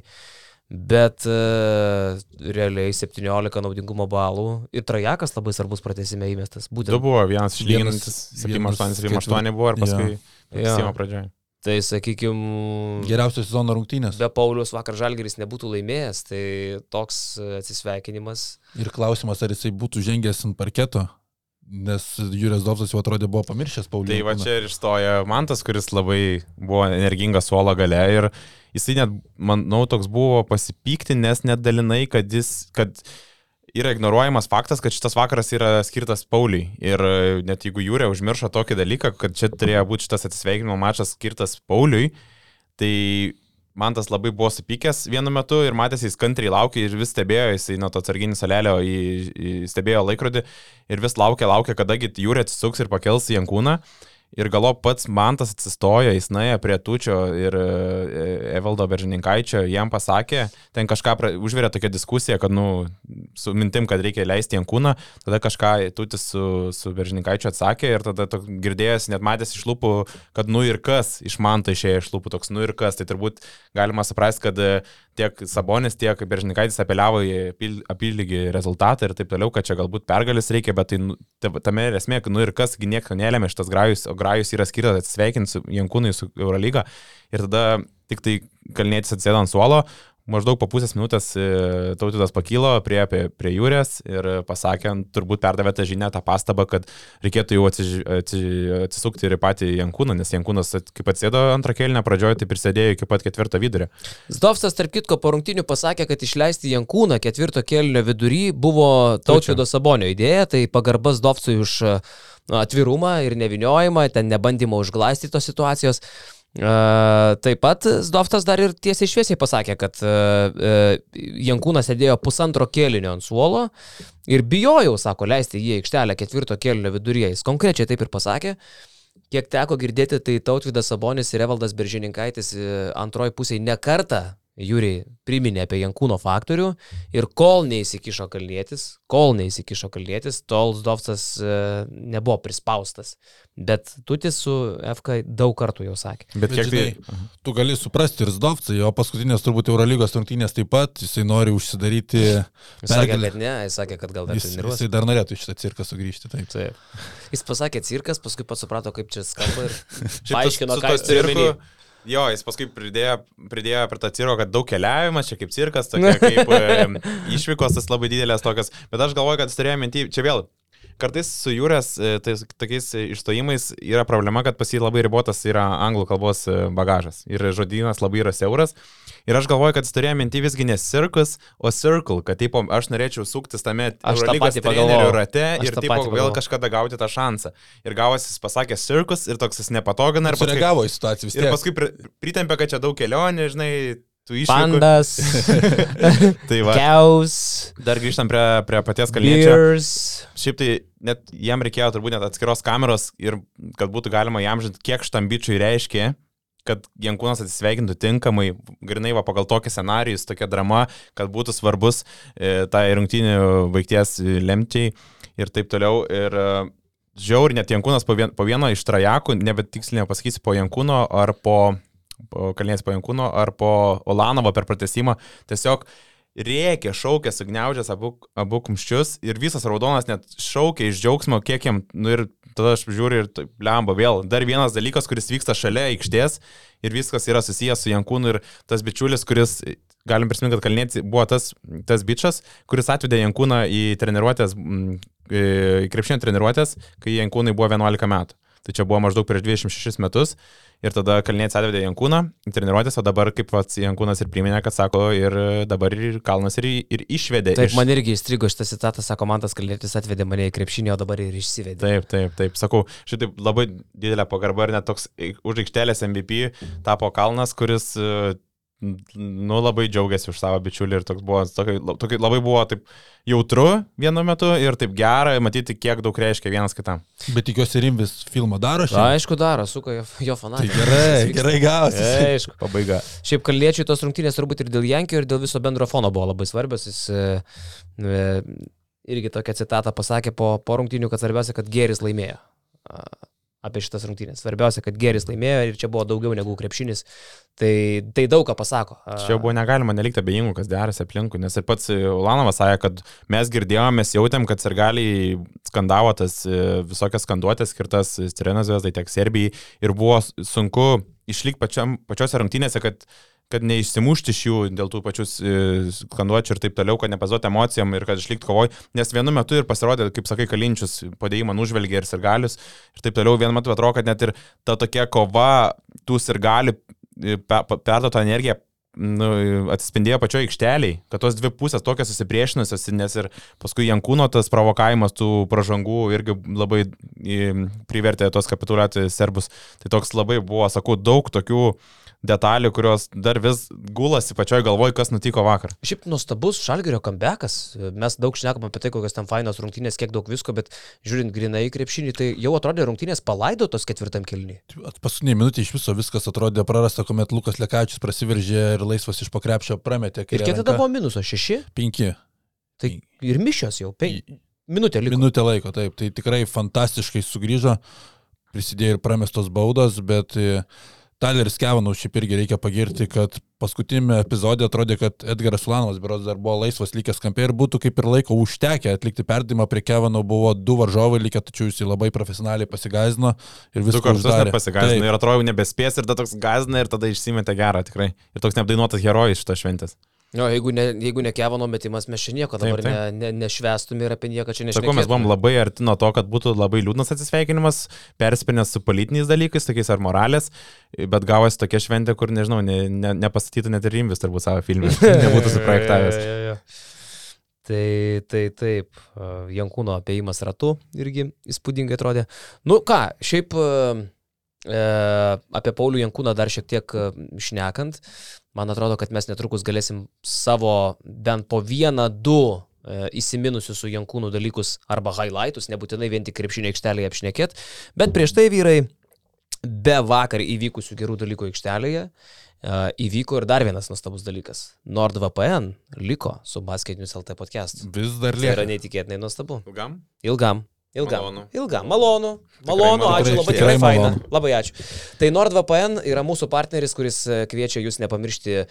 Bet uh, realiai 17 naudingumo balų ir trajakas labai svarbus pratesime įmestas. Būtent. Du buvo, vienas išlyginantis, 7-8-7-8 buvo ir paskui ja. ja. pradžioje. Tai sakykime. Geriausios sezono rungtynės. Be Paulius vakar Žalgeris nebūtų laimėjęs, tai toks atsisveikinimas. Ir klausimas, ar jisai būtų žengęs ant parketo, nes Jūrijas Dovsas jau atrodė buvo pamiršęs Paulius. Tai va čia ir išstoja Mantas, kuris labai buvo energingas suolo gale ir jisai net, manau, toks buvo pasipykti, nes net dalinai, kad jis, kad yra ignoruojamas faktas, kad šitas vakaras yra skirtas Pauliui. Ir e, net jeigu Jūrė užmiršo tokį dalyką, kad čia turėjo būti šitas atsisveikinimo mačas skirtas Pauliui, tai man tas labai buvo supykęs vienu metu ir matėsi, jis kantriai laukė ir vis stebėjo, jisai nuo to atsarginį salelio į, į, stebėjo laikrodį ir vis laukė, laukė, kadagi Jūrė atsisuks ir pakels į Jankūną. Ir galo pats Mantas atsistojo, jis nuėjo prie Tučio ir e, Evaldo Beržininkaičio, jam pasakė, ten kažką pra, užvirė tokia diskusija, kad, nu, su mintim, kad reikia leisti ant kūną, tada kažką Tutis su, su Beržininkaičiu atsakė ir tada girdėjęs, net matęs iš lūpų, kad nu ir kas iš Manto išėjo iš lūpų toks nu ir kas, tai turbūt galima suprasti, kad tiek Sabonis, tiek Beržininkaitis apeliavo į apylygį rezultatą ir taip toliau, kad čia galbūt pergalės reikia, bet tai nu, tame esmė, kad nu ir kas, nieko nelėmė šitas grajus, o Grajus yra skirtas atsveikinti su Jankūnui su Eurolyga ir tada tik tai Kalnėtis atsėdo ant suolo, maždaug po pusės minutės e, tautidas pakilo prie, prie, prie jūrės ir pasakė, turbūt perdavė tą žinią, tą pastabą, kad reikėtų jau atsiž, atsi, atsisukti ir į patį Jankūną, nes Jankūnas, kaip atsėdo antrą kėlinę pradžioje, tai prisidėjo iki pat ketvirto vidurio. Zdovsas, tarp kitko, po rungtinių pasakė, kad išleisti Jankūną ketvirto kėlinio vidury buvo tautvido Sabonio idėja, tai pagarbas Zdovsui už atvirumą ir neviniojimą, ten nebandymą užglaistyti tos situacijos. Taip pat Zdoftas dar ir tiesiai šviesiai pasakė, kad Jankūnas sėdėjo pusantro kėlinio ant suolo ir bijojau, sako, leisti jį aikštelę ketvirto kėlinio viduryje. Jis konkrečiai taip ir pasakė. Kiek teko girdėti, tai Tautvidas Sabonis ir Evaldas Beržininkaitis antroji pusėje nekarta Jūriai priminė apie Jankūno faktorių ir kol neįsikišo kalnėtis, kol neįsikišo kalnėtis, tol Zdovcas e, nebuvo prispaustas. Bet Tutis su FK daug kartų jau sakė. Bet, Bet kiek žinai, tai... Tu gali suprasti ir Zdovcą, jo paskutinės turbūt Eurolygos rungtynės taip pat, jisai nori užsidaryti. Jis sakė, kad ne, jis sakė, kad gal dar jis, jisai dar norėtų iš šitą cirką sugrįžti. Taip. taip. Jis pasakė cirkas, paskui pats suprato, kaip čia skamba ir paaiškino, ką jis turi omeny. Jo, jis paskui pridėjo, pridėjo prie to cirko, kad daug keliavimas, čia kaip cirkas, tokia kaip išvykos tas labai didelės tokios, bet aš galvoju, kad jis turėjo mintį, čia vėl, kartais su jūrės tais, tokiais išstojimais yra problema, kad pas jį labai ribotas yra anglų kalbos e, bagažas ir žodynas labai yra siauras. Ir aš galvoju, kad jis turėjo minti visgi ne circus, o circle, kad taip, aš norėčiau suktis tame Eurolygos trenerių rate Aš ir taip vėl kažkada gauti tą šansą. Ir gavosi jis pasakė circus ir toks jis nepatogina ir paskui, situaciją vis ir tiek. paskui pri- pritempė, kad čia daug kelionių, žinai, tų išvykų. Pandas, Tai va, Keus, dar grįžtam prie, prie paties kalniečio. Šiaip tai net jam reikėjo turbūt net atskiros kameros ir kad būtų galima jam žinoti, kiek šitam bičiui reiškia, kad Jankūnas atsisveikintų tinkamai, grinai va pagal tokį scenarijų, tokia drama, kad būtų svarbus e, tai rungtynių baigties e, lemčiai ir taip toliau. Ir e, žiauri, net Jankūnas po, vien, po vieno iš trajakų, nebetiksliai nepasakysiu, po Jankūno ar po Kalnės po Jankūno ar po Olanovo per pratesimą, tiesiog rėkė, šaukė, sugniaužęs abu, abu kumščius ir visas raudonas net šaukė iš džiaugsmo, kiek jam, nu ir tada aš žiūriu ir lemba vėl. Dar vienas dalykas, kuris vyksta šalia aikštės ir viskas yra susijęs su Jankūnu ir tas bičiulis, kuris, galim prisiminti, kad Kalnėti buvo tas, tas bičias, kuris atvedė Jankūną į treniruotės, mm, į krepšinio treniruotės, kai Jankūnai buvo 11 metų. Tai čia buvo maždaug prieš 26 metus ir tada Kalnėtis atvedė Jankūną į treniruotės, o dabar kaip pats Jankūnas ir priminė, kad sako ir dabar ir Kalnas ir, ir išvedė. Taip, iš... man irgi įstrigo šitas citatas, sako, man tas kalėtis atvedė mane į krepšinį, o dabar ir išsivedė. Taip, taip, taip. Sakau, šitaip labai didelė pagarba ir net toks už aikštelės MVP tapo Kalnas, kuris, e, nu, labai džiaugiasi už savo bičiulį ir toks buvo, tokia, tokia, labai buvo taip jautru vienu metu ir taip gera matyti, kiek daug reiškia vienas kitam. Bet tikiuosi Rimvis filmą daro šiandien. Aišku, daro, suka jo, jo Tai fanatai. gerai, gerai gausi. Aišku. Pabaiga. Šiaip kalniečiai tos rungtynės turbūt ir dėl Jankio, ir dėl viso bendro fono buvo labai svarbios. Jis e, e, irgi tokią citatą pasakė po, po rungtynių, kad svarbiausia, kad geris laimėjo. Apie šitas rungtynės. Svarbiausia, kad geris laimėjo ir čia buvo daugiau negu krepšinis. Tai, tai daug ką pasako. Čia buvo negalima nelikti abejingų, kas derasi aplinkui, nes ir pats Ulanovas sakė, kad mes girdėjome, mes jautėm, kad sirgaliai skandavo tas e, visokias skanduotės skirtas Stirenos Vesdai, tiek Serbijai ir buvo sunku išlikti pačiose rungtynėse, kad kad neišsimušti iš jų dėl tų pačių skanduočių ir taip toliau, kad nepazuoti emocijom ir kad išlikti kovoj, nes vienu metu ir pasirodė, kaip sakai, kalinčius podėjimą nužvelgė ir sirgalius ir taip toliau, vienu metu atrodo, kad net ir ta tokia kova tų sirgalių perduotą energiją nu, atsispindėjo pačioje aikšteliai, kad tos dvi pusės tokios susipriešinusios, nes ir paskui Jankūno tas provokavimas tų pražangų irgi labai į, privertė tos kapituliuoti serbus. Tai toks labai buvo, sakau, daug tokių detalių, kurios dar vis gulasi pačioj galvoj, kas nutiko vakar. Šiaip nuostabus Šalgerio comebackas. Mes daug šnekam apie tai, kokios ten fainos rungtynės, kiek daug visko, bet žiūrint grinai į krepšinį, tai jau atrodė rungtynės palaidotos ketvirtam kilniui. Paskutinė minutė iš viso viskas atrodė prarasta, kuomet Lukas Lekačius prasiveržė ir laisvas iš pakrepšio prametė. Ir kiek tada buvo minuso? Šeši? Penki. Tai ir mišios jau. Pen... Minutė liko. Minutė laiko, taip. Tai tikrai fantastiškai sugrįžo. Prisidėjo ir pramestos baudos, bet e, Tyleris Kevanau šiaip irgi reikia pagirti, kad paskutinėme epizode atrodė, kad Edgaras Ulanovas berods dar buvo laisvas likęs kampė ir būtų kaip ir laiko užtekę atlikti perdimą prie Kevanau, buvo du varžovai likę, tačiau jis labai profesionaliai pasigazino ir Du viską kartus uždarė. nepasigąstina Taip. ir atrodo nebespės ir tada toks gazina ir tada išsimetė gerą tikrai. Ir toks neapdainuotas herojus šitos šventės. Jo, jeigu ne, jeigu ne Kevano metimas, mes čia nieko dabar Taip, taip. ne, ne, nešvestume ir apie nieką čia Sakau, mes buvom nešnekėtume. labai arti nuo to, kad būtų labai liūdnas atsisveikinimas, perspinęs su politiniais dalykais, tokiais ar moralės, bet gavosi tokia šventė, kur, nežinau, ne, ne, nepastatytų net ir Rimvis turbūt savo filmą. Nebūtų suprojektavęs. Jo, jo, jo. Tai, tai taip, Jankūno apėjimas ratu irgi įspūdingai atrodė. Nu ką, šiaip e, apie Paulių Jankūną dar šiek tiek šnekant, man atrodo, kad mes netrukus galėsim savo bent po vieną, du e, įsiminusius su Jankūnu dalykus arba highlightus, nebūtinai vien tik krepšinio aikštelėje apšnekėt, bet prieš tai vyrai, be vakar įvykusių gerų dalykų aikštelėje, e, įvyko ir dar vienas nuostabus dalykas. NordVPN liko su Basketinius LT podcast. Vis dar Tai yra lieka. neįtikėtinai nuostabu. Ilgam? Ilgam. Ilgam. Malonu. Ilgam. Malonu. Malonu. malonu. Ačiū Tikrai- labai tikrai tikrai faina. Labai ačiū. Tai NordVPN yra mūsų partneris, kuris e, kviečia jūs nepamiršti e,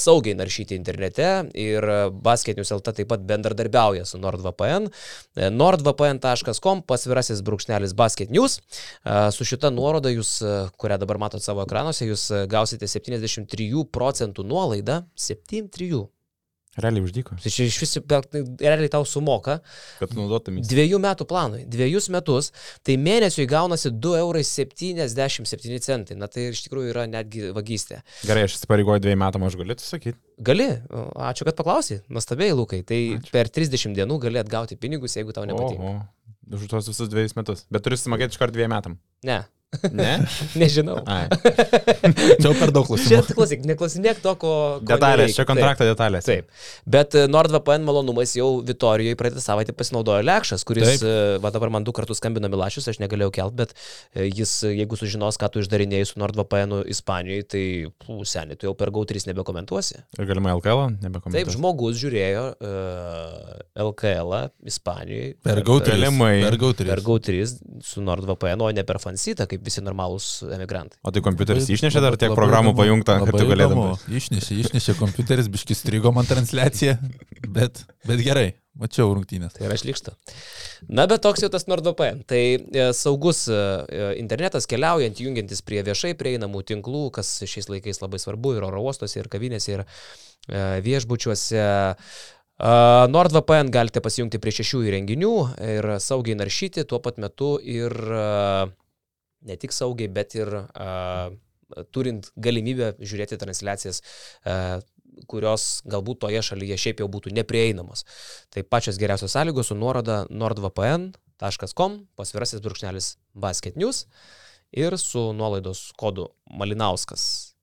saugiai naršyti internete ir e, Basketinius LT taip pat bendradarbiauja su NordVPN. Nordvpn.com pasvirasis brūkšnelis Basket News. E, Su šita nuoroda jūs, kurią dabar matot savo ekranuose, jūs gausite 73 procentų nuolaidą. 73. Realiai uždyko, Tai čia iš vis realiai tau sumoka kad naudotumės. dviejų metų planui. Dviejus metus, tai mėnesiui gaunasi 2,77 eurai. Na tai iš tikrųjų yra netgi vagystė. Gerai, aš įsipareigoju dviejų metų, aš galiu tai sakyti. Gali, ačiū, kad paklausai. Nuostabiai, Lukai. Tai Ačiū. per 30 dienų gali atgauti pinigus, jeigu tau nepatinka. O, už tuos visus dviejus metus. Bet turi sumokėti iš karto dviejų metam. Ne, Ne? nežinau. Ai. Čia per daug Čia klausimų. klausyk, neklausinėk to, ko. ko Detalės, nereik. čia kontrakto detalės. Taip. Taip. Bet e, NordVPN malonumais jau Vitorijoje praeitą savaitę pasinaudojo Lekšas, kuris, Taip. e, va dabar man du kartus skambino Milašius, aš negalėjau kelt, bet e, jis, jeigu sužinos, ką tu išdarinėjai su NordVPN Ispanijoje, tai, seniai, tu jau per GAU3 nebekomentuosi. Ir galimai LKL, Taip, nebekomentuoju. žmogus žiūrėjo uh, LKL Ispanijoje. Per gautrį. Galimai. Per gautrį. Per GAU3 su NordVPN, o ne per Fansitą, kaip visi normalūs emigrantai. O tai kompiuteris išnešė dar tiek programų pajungta, kad tu galėtum. Išnešė, išnešė kompiuteris, biškis strigo man transliaciją, bet, bet gerai, mačiau rungtynės. Tai yra šlikšta. Na, bet toks jau tas NordVPN. Tai e, saugus e, e, internetas keliaujant, jungiantis prie viešai prieinamų tinklų, kas šiais laikais labai svarbu ir oro uostuose, ir kavinėse, ir e, viešbučiuose. E, NordVPN galite pasijungti prie šešių įrenginių ir saugiai naršyti tuo pat metu ir e, ne tik saugiai, bet ir e, turint galimybę žiūrėti transliacijas e, kurios galbūt toje šalyje šiaip jau būtų neprieinamos. Tai pačios geriausios sąlygos su nuoroda nordvpn.com, pasvirasis brūkšnelis basket news ir su nuolaidos kodu Malinauskas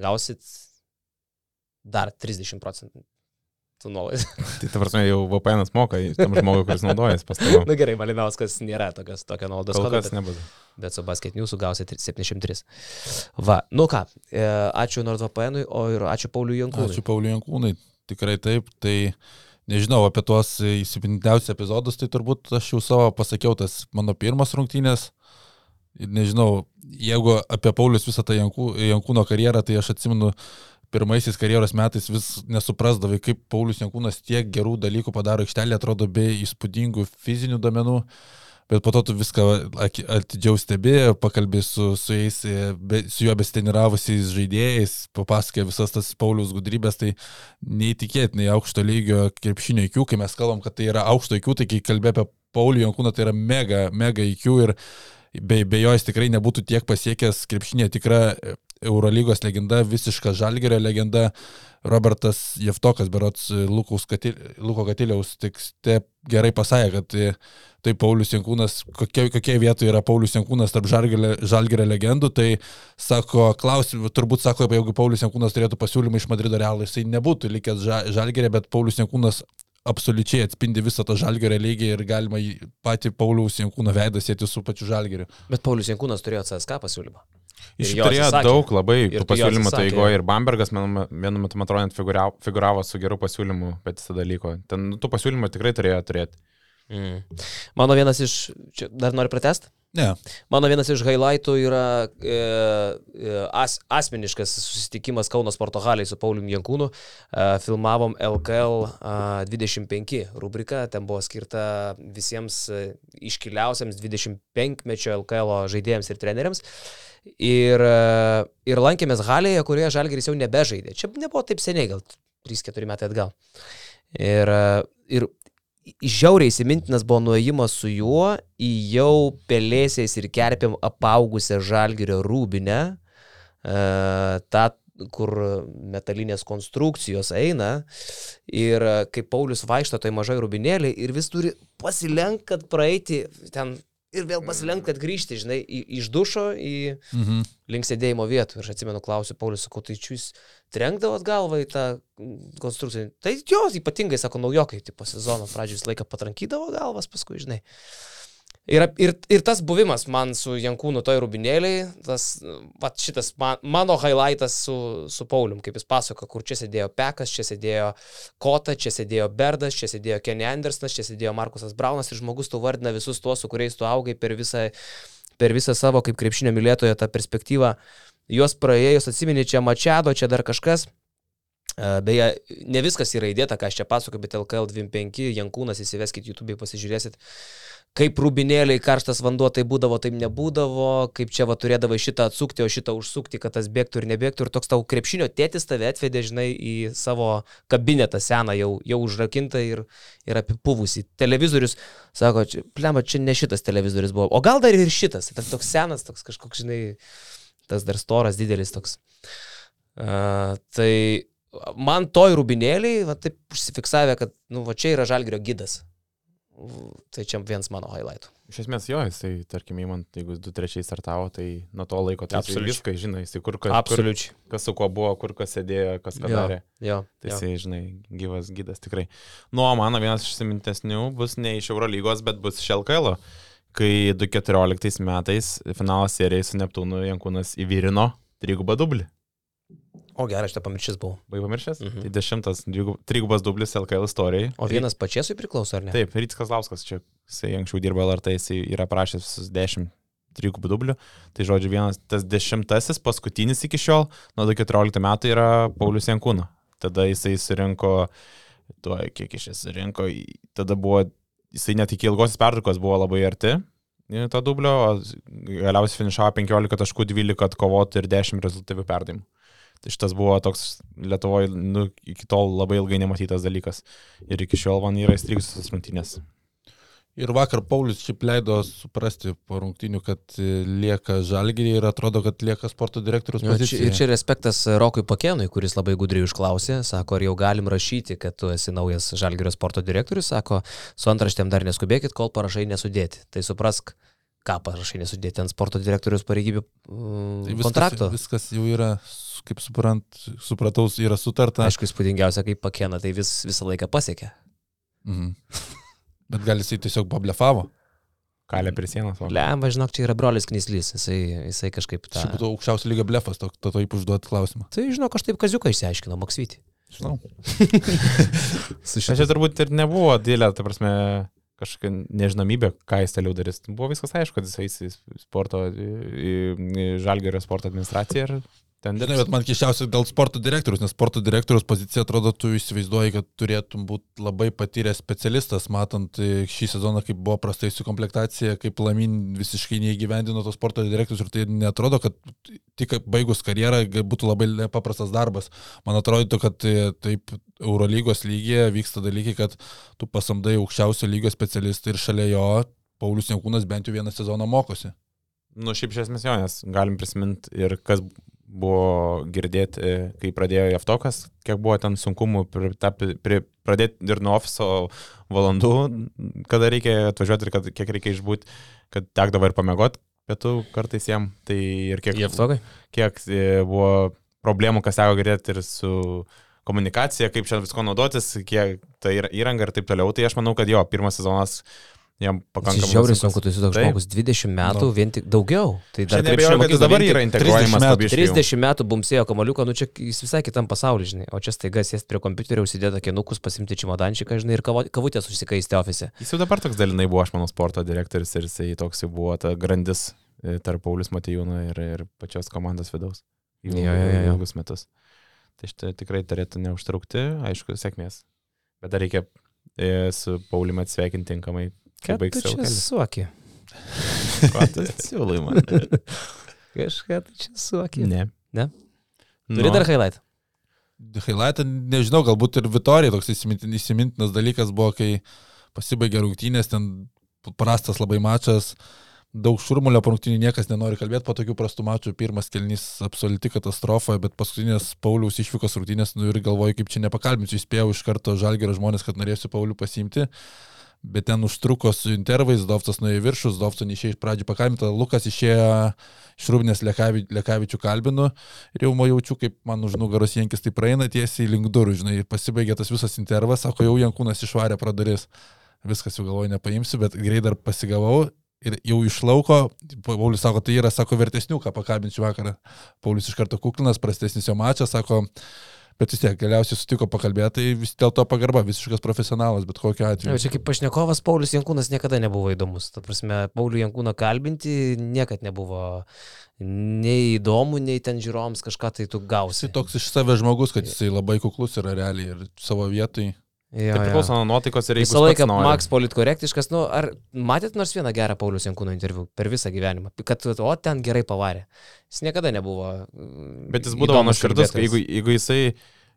gausit dar 30 procentų nuolaidą. Tai ta prasme, jau VPN moka tam žmogui, kuris naudojasi pastoviai. Na gerai, Malinauskas nėra tokios, tokio nuolaidos Kol kas bet, nebus. bet su basket news gausit 703. Va, nu ką, e, ačiū NordVPN, o ir ačiū Pauliui Jankūnui. Ačiū Pauliui Jankūnai, tikrai taip, tai nežinau apie tuos įsipintiausius epizodus, tai turbūt aš jau savo pasakiau, tas mano pirmas rungtynės. Ir nežinau, jeigu apie Paulius visą tą Jankų, Jankūno karjerą, tai aš atsimenu, pirmaisiais karjeros metais vis nesuprasdavai, kaip Paulius Jankūnas tiek gerų dalykų padaro aikštelė, atrodo be įspūdingų fizinių domenų. Bet po to tu viską atidžiau stebėjai, pakalbėjai su, su jais, e, be, su juo besiteniravusiais žaidėjais, papasakė visas tas Paulius gudrybės, tai neįtikėtinai aukšto lygio krepšinio IQ, kai mes kalbam, kad tai yra aukšto IQ, tai kai kalbė apie Paulių Jankūną, tai yra mega, mega IQ ir be, be jo jis tikrai nebūtų tiek pasiekęs krepšinė tikra e, Eurolygos legenda, visiška Žalgerio legenda. Robertas Jeftokas, berots Lukaus Katil, Luko Katiliaus tekste gerai pasakė, kad e, tai Paulius Jankūnas, kokie, kokie vietoje yra Paulius Jankūnas tarp Žalgerio, legendų, tai sako, klausim, turbūt sako, jeigu Paulius Jankūnas turėtų pasiūlymą iš Madrido Realo, jisai nebūtų likęs ža, Žalgerio, bet Paulius Jankūnas absoliučiai atspindi visą tą Žalgerio lygį ir galima patį Pauliaus Jankūno veidą sėti su pačiu Žalgeriu. Bet Paulius Jankūnas turėjo CSK pasiūlymą. Iš jo turėjo daug labai Ir pasiūlymų atsisakė. taigo ir Bambergas vienu vienu metu, man atrodo, figuravo, figuravo su geru pasiūlymu, bet jis tada liko. Ten nu, tų pasiūlymų tikrai turėjo turėti. Mm. Mano vienas iš, čia dar noriu pratest? Ne, Mano vienas iš highlightų yra e, e, as, asmeniškas susitikimas Kauno sporto haliai su Paulium Jankūnu. E, filmavom LKL a, 25 rubriką, ten buvo skirta visiems e, iškiliausiams 25-mečio LKL žaidėjams ir treneriams. Ir, e, ir lankėmės halėje, kurioje Žalgeris jau nebežaidė. Čia nebuvo taip seniai, gal 3-4 metai atgal. Ir, e, ir žiauriai įsimintinas buvo nuėjimas su juo į jau pelėsiais ir kerpėm apaugusią žalgerio rūbinę, e, tą, kur metalinės konstrukcijos eina. Ir e, kai Paulius vaikšto toj mažai rūbinėlį ir vis turi pasilenk, kad praeiti ten ir vėl pasilenk, kad grįžti, žinai, į, iš dušo į mhm. link sėdėjimo vietų. Ir aš atsimenu, klausiu Paulius, sakau, tai jūs trenkdavot galvą į tą konstrukciją. Tai jo, ypatingai, sako, naujokai, tipo sezono pradžioje visą laiką patrankydavo galvas, paskui, žinai. Ir, ir, ir tas buvimas man su Jankūnu toj rubinėliai, tas, va, šitas man, mano highlightas su, su Paulium, kaip jis pasako, kur čia sėdėjo Pekas, čia sėdėjo Kota, čia sėdėjo Berdas, čia sėdėjo Kenny Andersonas, čia sėdėjo Markusas Braunas ir žmogus tu vardina visus tuos, su kuriais tu augai per visą, per visą savo kaip krepšinio mylėtojo tą perspektyvą. Juos praėjus atsimeni čia Mačiado, čia dar kažkas. Beje, ne viskas yra įdėta, ką aš čia pasakoju, bet LKL 25, Jankūnas įsiveskit YouTube, pasižiūrėsit, kaip rūbinėliai karštas vanduo tai būdavo, taip nebūdavo, kaip čia va turėdavo šitą atsukti, o šitą užsukti, kad tas bėgtų ir nebėgtų. Ir toks tau krepšinio tėtis tave atvedė, žinai, į savo kabinetą seną, jau, jau užrakintą ir, ir apipuvusi. Televizorius, sako, plema, čia ne šitas televizorius buvo, o gal dar ir šitas. Tai toks senas, toks kažkoks, žinai, tas dar storas, didelis toks. Uh, tai man toj rūbinėliai, va taip užsifiksavę, kad, nu, va čia yra žalgerio gidas. Tai čia vienas mano highlightų. Iš esmės jo, jisai, tarkim, įmant, jeigu 2-3 startavo, tai nuo to laiko tai jisai viską žino, jisai kur kas, Absoliučiai. kas su kuo buvo, kur kas sėdėjo, kas ką Jo, darė. jo, Tai jo. jisai, žinai, gyvas gydas tikrai. Nu, o mano vienas iš simintesnių bus ne iš Eurolygos, bet bus iš LKL, kai 2014 metais finalo serijai su Neptūnu Jankūnas įvyrino trigubą dublį. O gerai, aš tą pamiršęs buvau. Buvai pamiršęs? Mhm. Tai dešimtas trigubas dublis LKL istorijai. O vienas pačiesui priklauso, ar ne? Taip, Rytis Kazlauskas čia, jisai anksčiau dirbo LRT, jisai yra prašęs visus 10 trigubų dublių. Tai žodžiu, vienas, tas dešimtasis, paskutinis iki šiol, nuo 2014 metų yra Paulius Jankūno. Tada jisai surinko, tuo kiek iš jis surinko, tada buvo, jisai net iki ilgosios pertraukos buvo labai arti tą dublio, galiausiai finišavo 15 taškų, 12 atkovotų ir 10 rezultatyvių perdavimų. Tai šitas buvo toks Lietuvoje nu, iki tol labai ilgai nematytas dalykas. Ir iki šiol man yra įstrigusios rungtynės. Ir vakar Paulius šiaip leido suprasti po rungtinių, kad e, lieka žalgyrį ir atrodo, kad lieka sporto direktorius Jo, čia, ir čia respektas Rokui Pakėnui, kuris labai gudriai užklausė, sako, ar jau galim rašyti, kad tu esi naujas Žalgirio sporto direktorius, sako, su antraštėm dar neskubėkit, kol parašai nesudėti. Tai suprask, ką parašai nesudėti ant sporto direktorius pareigybių mm, Tai viskas, kontrakto. viskas jau yra, kaip suprant, supratau, yra sutarta. Aišku, įspūdingiausia, kaip Pakėna, tai vis, visą laiką pasiekė. Mhm. Bet gal jisai tiesiog pablefavo. Kalė prie sienos. va. Lemba, žinok, čia yra brolis Knyslys, jisai, jisai kažkaip tą... Tai būtų aukščiausio lygio blefas, to, to, to užduoti klausimą. Tai žinok, aš taip kaziuką išsiaiškinau, Maksvitį. Žinau. Su Čia turbūt ir nebuvo didelė, ta prasme, kažkokia nežinomybė, ką jis toliau darys. Buvo viskas aišku, kad jis eis į sporto, į, Žalgerio sporto administraciją ir ten Žinai, bet man keščiausia dėl sporto direktorius, nes sporto direktorius pozicija atrodo, tu įsivaizduoji, kad turėtum būti labai patyręs specialistas, matant e, šį sezoną, kaip buvo prastai su komplektacija, kaip Lamin visiškai neįgyvendino to sporto direktorius ir tai netrodo, kad tik baigus karjerą būtų labai nepaprastas darbas. Man atrodo, kad e, taip Eurolygos lygyje vyksta dalykai, kad tu pasamdai aukščiausio lygio specialistą ir šalia jo Paulius Jankūnas bent jau vieną sezoną mokosi. Nu, šiaip iš esmės jo, nes galim prisiminti ir kas buvo girdėti, e, kai pradėjo Jeftokas, kiek buvo ten sunkumų pri, ta, pri, pradėti ir nuo ofiso valandų, kada reikia atvažiuoti ir kad, kiek reikia išbūti, kad tekdavo ir pamiegoti pietų kartais jam. Tai ir kiek, Jeftokai? kiek e, buvo problemų, kas teko girdėti ir su komunikacija, kaip čia visko naudotis, kiek tai yra įranga ir taip toliau. Tai aš manau, kad jo, pirmas sezonas jam pakankamai. Žiauriai sunku, tu esi toks žmogus, 20 metų, Nu. vien tik daugiau. Tai dar krepšinio kad jis dabar yra integruojamas 30 metų. labai iškiau. 30 metų bumsėjo kamaliuką, nu čia jis visai kitam pasauliu, žinai. O čia staiga sėsti prie kompiuterio, užsidėti kinukus, pasimti čimodančiką, žinai, ir kavutės užsikaisti ofise. Jis jau dabar toks dalinai buvo, aš manau, sporto direktorius ir jisai toks jau buvo ta grandis e, tarp Paulius Matijūno ir, ir pačios komandos vidaus. Jau ilgus metus. Tai šitą tikrai turėtų neužtrukti, aišku, sėkmės. Bet dar reikia e, su Pauliumi atsveikinti tinkamai. Ką baigs tu savo čia kelią. suoki? Ko tu siūlai man? Kažką tu čia suoki. Ne. Ne? Nu, Turi dar highlight? Highlightą, nežinau, galbūt ir Vitorija toks įsimintin- įsimintinas dalykas buvo, kai pasibaigė rungtynės, ten prastas labai mačas, daug šurmulio po rungtynių, niekas nenori kalbėti po tokių prastų mačų, pirmas kelnys absoliuti katastrofa, bet paskutinės Pauliaus išvykos rungtynės, nu ir galvoju, kaip čia nepakalbinsiu, įspėjau iš karto žalgerio žmonės, kad norėsiu Paulių pasimti. Bet ten užtruko su intervais, Dovcas nuėjo į viršų, Dovcas neišėjo iš pradžių pakalbinta, Lukas išėjo iš Rūbinės Lekavi, Lekavičių kalbinu ir jau jaučiu, kaip man už nugaros Jankis tai praeina tiesiai link durų, žinai, ir pasibaigė tas visas intervas, sako, jau Jankūnas išvarė pradaris. Viskas jau galvoju nepaimsiu, bet greit dar pasigavau ir jau iš lauko, Paulius sako, tai yra, sako, vertesnių, ką pakabinčiau vakarą. Paulius iš karto kuklinas, prastesnis jo mačas, sako, bet vis tiek galiausiai sutiko pakalbėti, tai vis dėlto pagarba, visiškas profesionalas, bet kokiu atveju. čia kaip pašnekovas Paulius Jankūnas niekada nebuvo įdomus. Ta prasme, Paulių Jankūną kalbinti niekad nebuvo nei įdomu, nei ten žiūroms kažką tai tu gausi. Jisai toks iš savęs žmogus, kad jisai labai kuklus yra realiai ir savo vietoj. Jo, Tai priklauso nuo nuotaikos ir jeigu Visą laiką. Max politkorektiškas, nu, ar matėt nors vieną gerą Paulius Jankūno interviu per visą gyvenimą, kad, o, ten gerai pavarė. Jis niekada nebuvo. mm, Bet jis būdavo įdomus nuoširdus, jeigu, jeigu jisai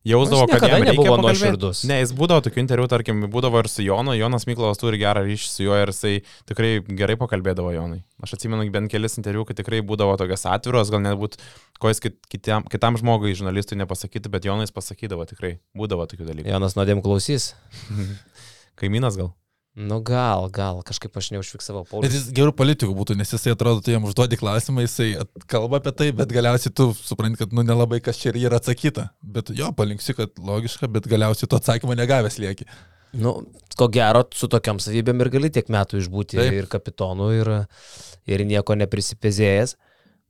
jausdavo, kad jam nebuvo nuoširdus. Ne, jis būdavo tokių interviu, tarkim, būdavo ir su Jonu, Jonas Miklovas turi gerą ryšį su juo ir jisai tikrai gerai pakalbėdavo Jonai. Aš atsimenu bent kelis interviu, kad tikrai būdavo tokios atviros, gal net ko jis kit, kitam, kitam žmogui, žurnalistui nepasakytų, bet Jonais pasakydavo tikrai, būdavo tokių dalykų. Jonas nuodėm klausys. Kaimynas gal. Nu gal, gal, kažkaip aš neužfiksavau Bet Paulius. jis gerų politikų būtų, nes jisai atrodo, tu jam užduodi klausimą, jisai kalba apie tai, bet galiausiai tu supranti, kad nu nelabai kas čia ir yra atsakyta. Bet jo, palinksi, kad logiška, bet galiausiai to atsakymo negavęs lieki. Nu, ko gero, su tokiam savybėm ir gali tiek metų išbūti Taip. ir kapitonu, ir, ir nieko neprisipėzėjęs.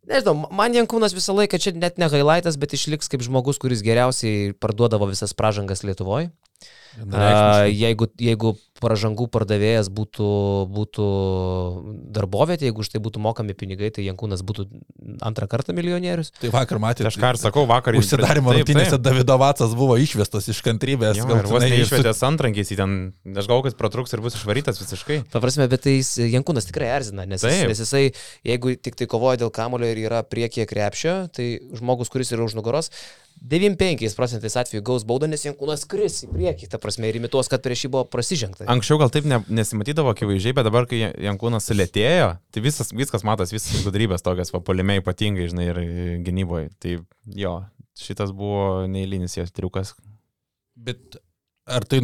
Nežinau, man Jankūnas visą laiką čia net ne highlightas, bet išliks kaip žmogus, kuris geriausiai parduodavo visas pražangas Lietuvoje. Jeigu, jeigu pražangų pardavėjas būtų, būtų darbovietė, jeigu už tai būtų mokami pinigai, tai Jankūnas būtų antrą kartą milijonierius. Tai vakar Tai matėte. aš ką ir sakau, vakar Užsidarimo rungtynėse taip. Davido Vacas buvo išvestas iš kantrybės. Jo, ir vos ir su- antrankiais į ten, aš galvoju, kad pratruks ir bus išvarytas visiškai. Ta prasme, bet tai Jankūnas tikrai erzina, nes, jis, nes jisai, jeigu tik tai kovoja dėl kamulio ir yra priekyje krepšio, tai žmogus, kuris yra už nugaros, 95 procentais atveju gaus baudą, nes Jankūnas kris į priekį, ta prasme, ir imituos, kad prieš jį buvo prasižengta. Anksčiau gal taip ne, nesimatydavo akivaizdžiai, bet dabar, kai Jankūnas sulėtėjo, tai visas, viskas matas, visas gudrybės tokias, papolime ypatingai, žinai, ir gynyboje. Tai jo, šitas buvo neįlinis jos triukas. Bet ar tai,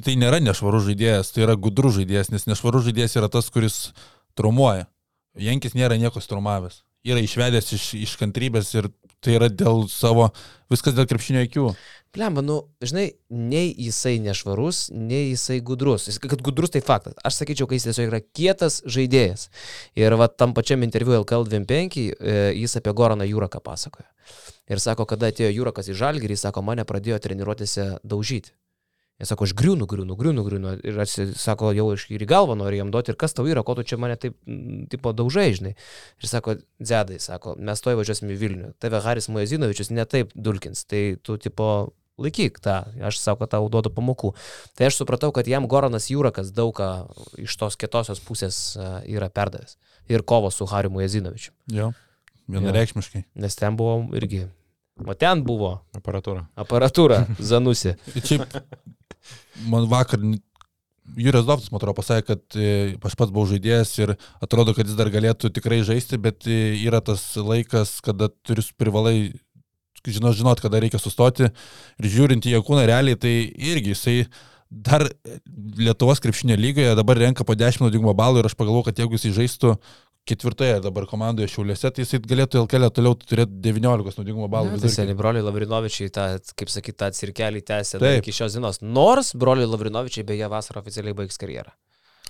tai nėra nešvarus žaidėjas, tai yra gudrus žaidėjas, nes nešvarus žaidėjas yra tas, kuris traumuoja. Jankis nėra nieko traumavęs. Yra išvedęs iš, iš kantrybės ir tai yra dėl savo, viskas dėl krepšinio akių. Plemba, nu, žinai, nei jisai nešvarus, nei jisai gudrus. Jis, kad gudrus tai faktas. Aš sakyčiau, kad jis tiesiog yra kietas žaidėjas. Ir va tam pačiam interviu LKL 25 e, jis apie Goraną Jūraką pasakoja. Ir sako, kada atėjo Jūrakas į Žalgirį, sako, mane pradėjo treniruotėse daužyti. Jis sako, aš griūnu, griūnu, griūnu, griūnu. Ir aš sako, jau iš ir į galvą noriu jam duoti. Ir kas tau yra, ko tu čia mane taip, tipo, daužai, žinai. Ir sako, Zedai, sako, mes toj važiuosim į Vilnių. Tave Haris Mojazinovičius netaip dulkins. Tai tu, tipo, laikyk tą. Aš sako, tau duodu pamokų. Tai aš supratau, kad jam Goranas Jūrakas daug ką iš tos kietosios pusės a, yra perdavęs. Ir kovo su Hariu Mojazinovičiu. Jo, vienareikšmiškai. Nes ten buvo irgi. O ten buvo Aparatūra. aparatūra Zanusi. Ir Šiaip, man vakar Jūras Dovtas, man atrodo, pasakė, kad e, aš pats buvau žaidėjas ir atrodo, kad jis dar galėtų tikrai žaisti, bet e, yra tas laikas, kada turi privalai žinot, žinot, kada reikia sustoti. Ir žiūrint į Jakūną realiai, tai irgi jisai dar Lietuvos krepšinio lygoje dabar renka po 10 naudingumo balų ir aš pagalvoju, kad jeigu jisai žaistų ketvirtoje dabar komandoje Šiauliuose, tai jisai galėtų LKL toliau turėti 19 naudingumo balų. Tai vidurkį. seniai broliai Lavrinovičiai, tą, kaip sakyt, tą cirkelį tęsė iki šios dienos. Nors broliai Lavrinovičiai beje vasarą oficialiai baigs karjerą.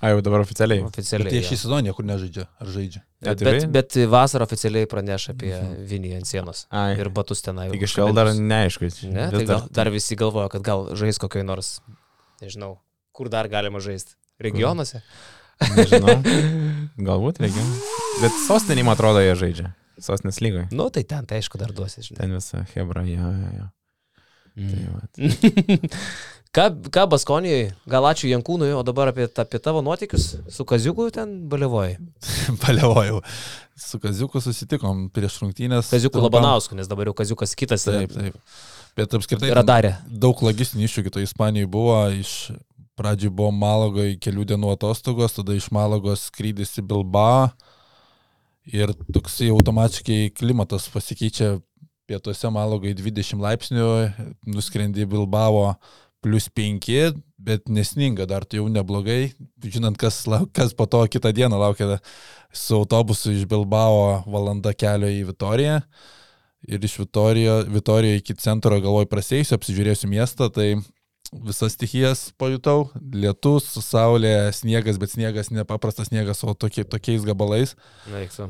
A, jau dabar oficialiai. Oficialiai. Bet jie šį sezoną niekur nežaidžia. Ar žaidžia? Bet, bet, bet vasarą oficialiai praneša apie Mhm. Vinį ant sienos. Ai. Ir batus tenai. Iki šiol dar neaišku. Ne, tai gal, dar visi galvoja, kad gal žais kokioj nors, nežinau, kur dar galima žaisti. Regionuose? Nežinau. Galbūt reikia. Bet sostinį, man atrodo, jie žaidžia. Sostinės lygoje. Nu, tai ten, tai aišku, dar duosi, žinai. Ten visa Hebra, jo, jo, jo. Tai Mm. va. ką, ką Baskonijoje, gal ačiū Jankūnui, o dabar apie, apie tavo nuotykius su Kaziuku ten baliavoji. Palievojau. Su Kaziuku susitikom prieš rungtynės. Kaziuku Trumpam. Labanausku, nes dabar jau Kaziukas kitas. Taip, taip. Bet apskritai Radarė. daug logistinių iššūkių to Ispanijoje buvo. Iš pradžių buvo Malagoje kelių dienų atostogos, tada iš Malagos skrydis į Bilbao. Ir toksai automatiškai klimatas pasikeičia pietuose Malagoje 20 laipsnių, nuskrendi į Bilbao plus 5, bet nesninga, dar tai jau neblogai, žinant, kas, kas po to kitą dieną laukia su autobusu iš Bilbao valanda kelio į Vitoriją. Ir iš Vitorijo, Vitorijo iki centro galvoj prasėjusiu, apsižiūrėsiu miestą, tai visas stichijas pajutau. Lietus, saulė, sniegas, bet sniegas nepaprastas sniegas, o tokie, tokiais gabalais. Eiksu.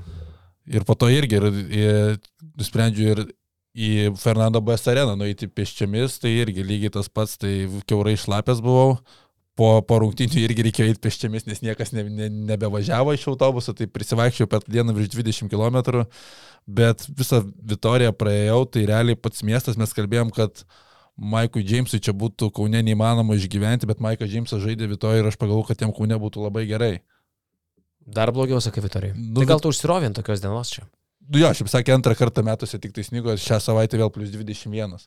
Ir po to irgi ir, ir, nusprendžiu ir į Fernando Bas areną nueiti pėsčiomis, tai irgi lygiai tas pats, tai keurai šlapęs buvau. Po, po rungtynių irgi reikėjo eiti pėsčiomis, nes niekas ne, ne, nebevažiavo iš autobuso, tai prisivaikščiau per dieną virš 20 km, bet visą Vitoriją praėjau, tai realiai pats miestas mes kalbėjom, kad Maikui Jamesui čia būtų Kaune neįmanoma išgyventi, bet Maikas Jamesas žaidė Vitoje ir aš pagalvoju, kad jam Kaune būtų labai gerai. Dar blogiau, sakai, Vitorijai. Nu, tai gal tu užsirovint tokios dienos čia? Nu jo, aš jau sakė, antrą kartą metuose tik tai snygo, šią savaitę vėl plus 21.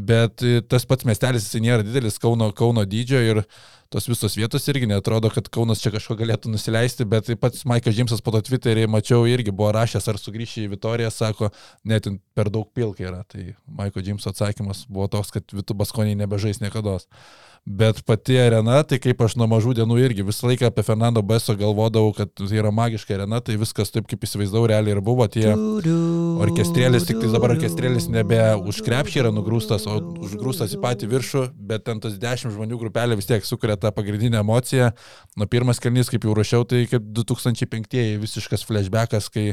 Bet e, tas pats miestelis jis nėra didelis Kauno, Kauno dydžio ir tos visos vietos irgi netrodo, kad Kaunas čia kažko galėtų nusileisti, bet taip pat Maikas Džimsas po to Twitter'į mačiau irgi buvo rašęs, ar sugrįši į Vitoriją, sako, net per daug pilkai yra. Tai Maiko Džimso atsakymas buvo toks, kad Vitų Baskoniai nebežais niekada. Bet pati arena, tai kaip aš nuo mažų dienų irgi visą laiką apie Fernando Beso galvodavau, kad tai yra magiška arena, tai viskas taip kaip įsivaizdavau realiai ir buvo tie orkestrėlis, tik tai dabar orkestrėlis nebe už krepšį yra nugrūstas, o užgrūstas į patį viršų, bet ten tas dešimt žmonių grupelė vis tiek sukuria tą pagrindinę emociją. Nuo pirmas kalnys, kaip jau rašiau, tai kaip 2005 visiškas flashbackas, kai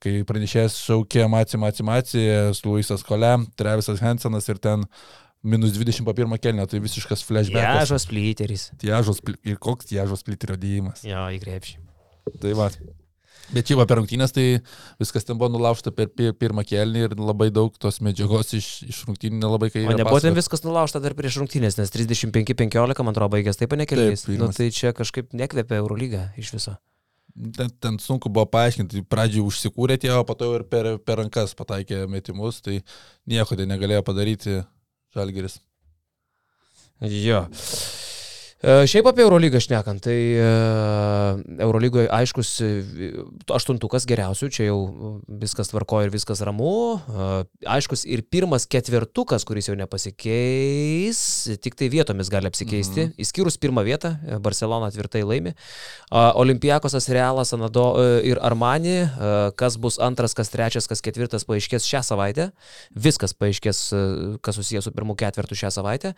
kai pranešėjas šaukė Maci, Maci, Maci, Luisas Kole, Travisas Hansenas ir ten minus 20 po pirmą kelnę, tai visiškas flashbackas. Ježos plyteris. Pli- ir koks tiežos pliterio dėjimas. Jo, į krepšį. Tai va. Bet čia va per rungtynės tai viskas ten buvo nulaužta per pi- pirmą kelnį ir labai daug tos medžiagos iš, iš rungtynių nelabai kai... O nebuvo ten viskas nulaužta dar prieš rungtynės, nes 35-15, man atrodo, baigęs taip nekeliais. Nu, tai čia kažkaip nekvėpia Eurolygą iš viso. Ten, ten sunku buvo paaiškinti, pradžiai užsikūrė tie, o po to ir per, per rankas pataikė metimus, tai nieko tai negalėjo padaryti Žalgeris. Jo. E, Šiaip apie Eurolygą šnekant, tai e, Eurolygoje aiškus e, aštuntukas geriausių, čia jau viskas tvarko ir viskas ramu. Aiškus ir pirmas ketvirtukas, kuris jau nepasikeis, tik tai vietomis gali apsikeisti, mhm. išskyrus pirmą vietą, Barcelona tvirtai laimi. A, Olimpiakosas, Realas, Anado ir Armani, kas bus antras, kas trečias, kas ketvirtas paaiškės šią savaitę. Viskas paaiškės, kas susijęs su pirmu ketvirtu šią savaitę.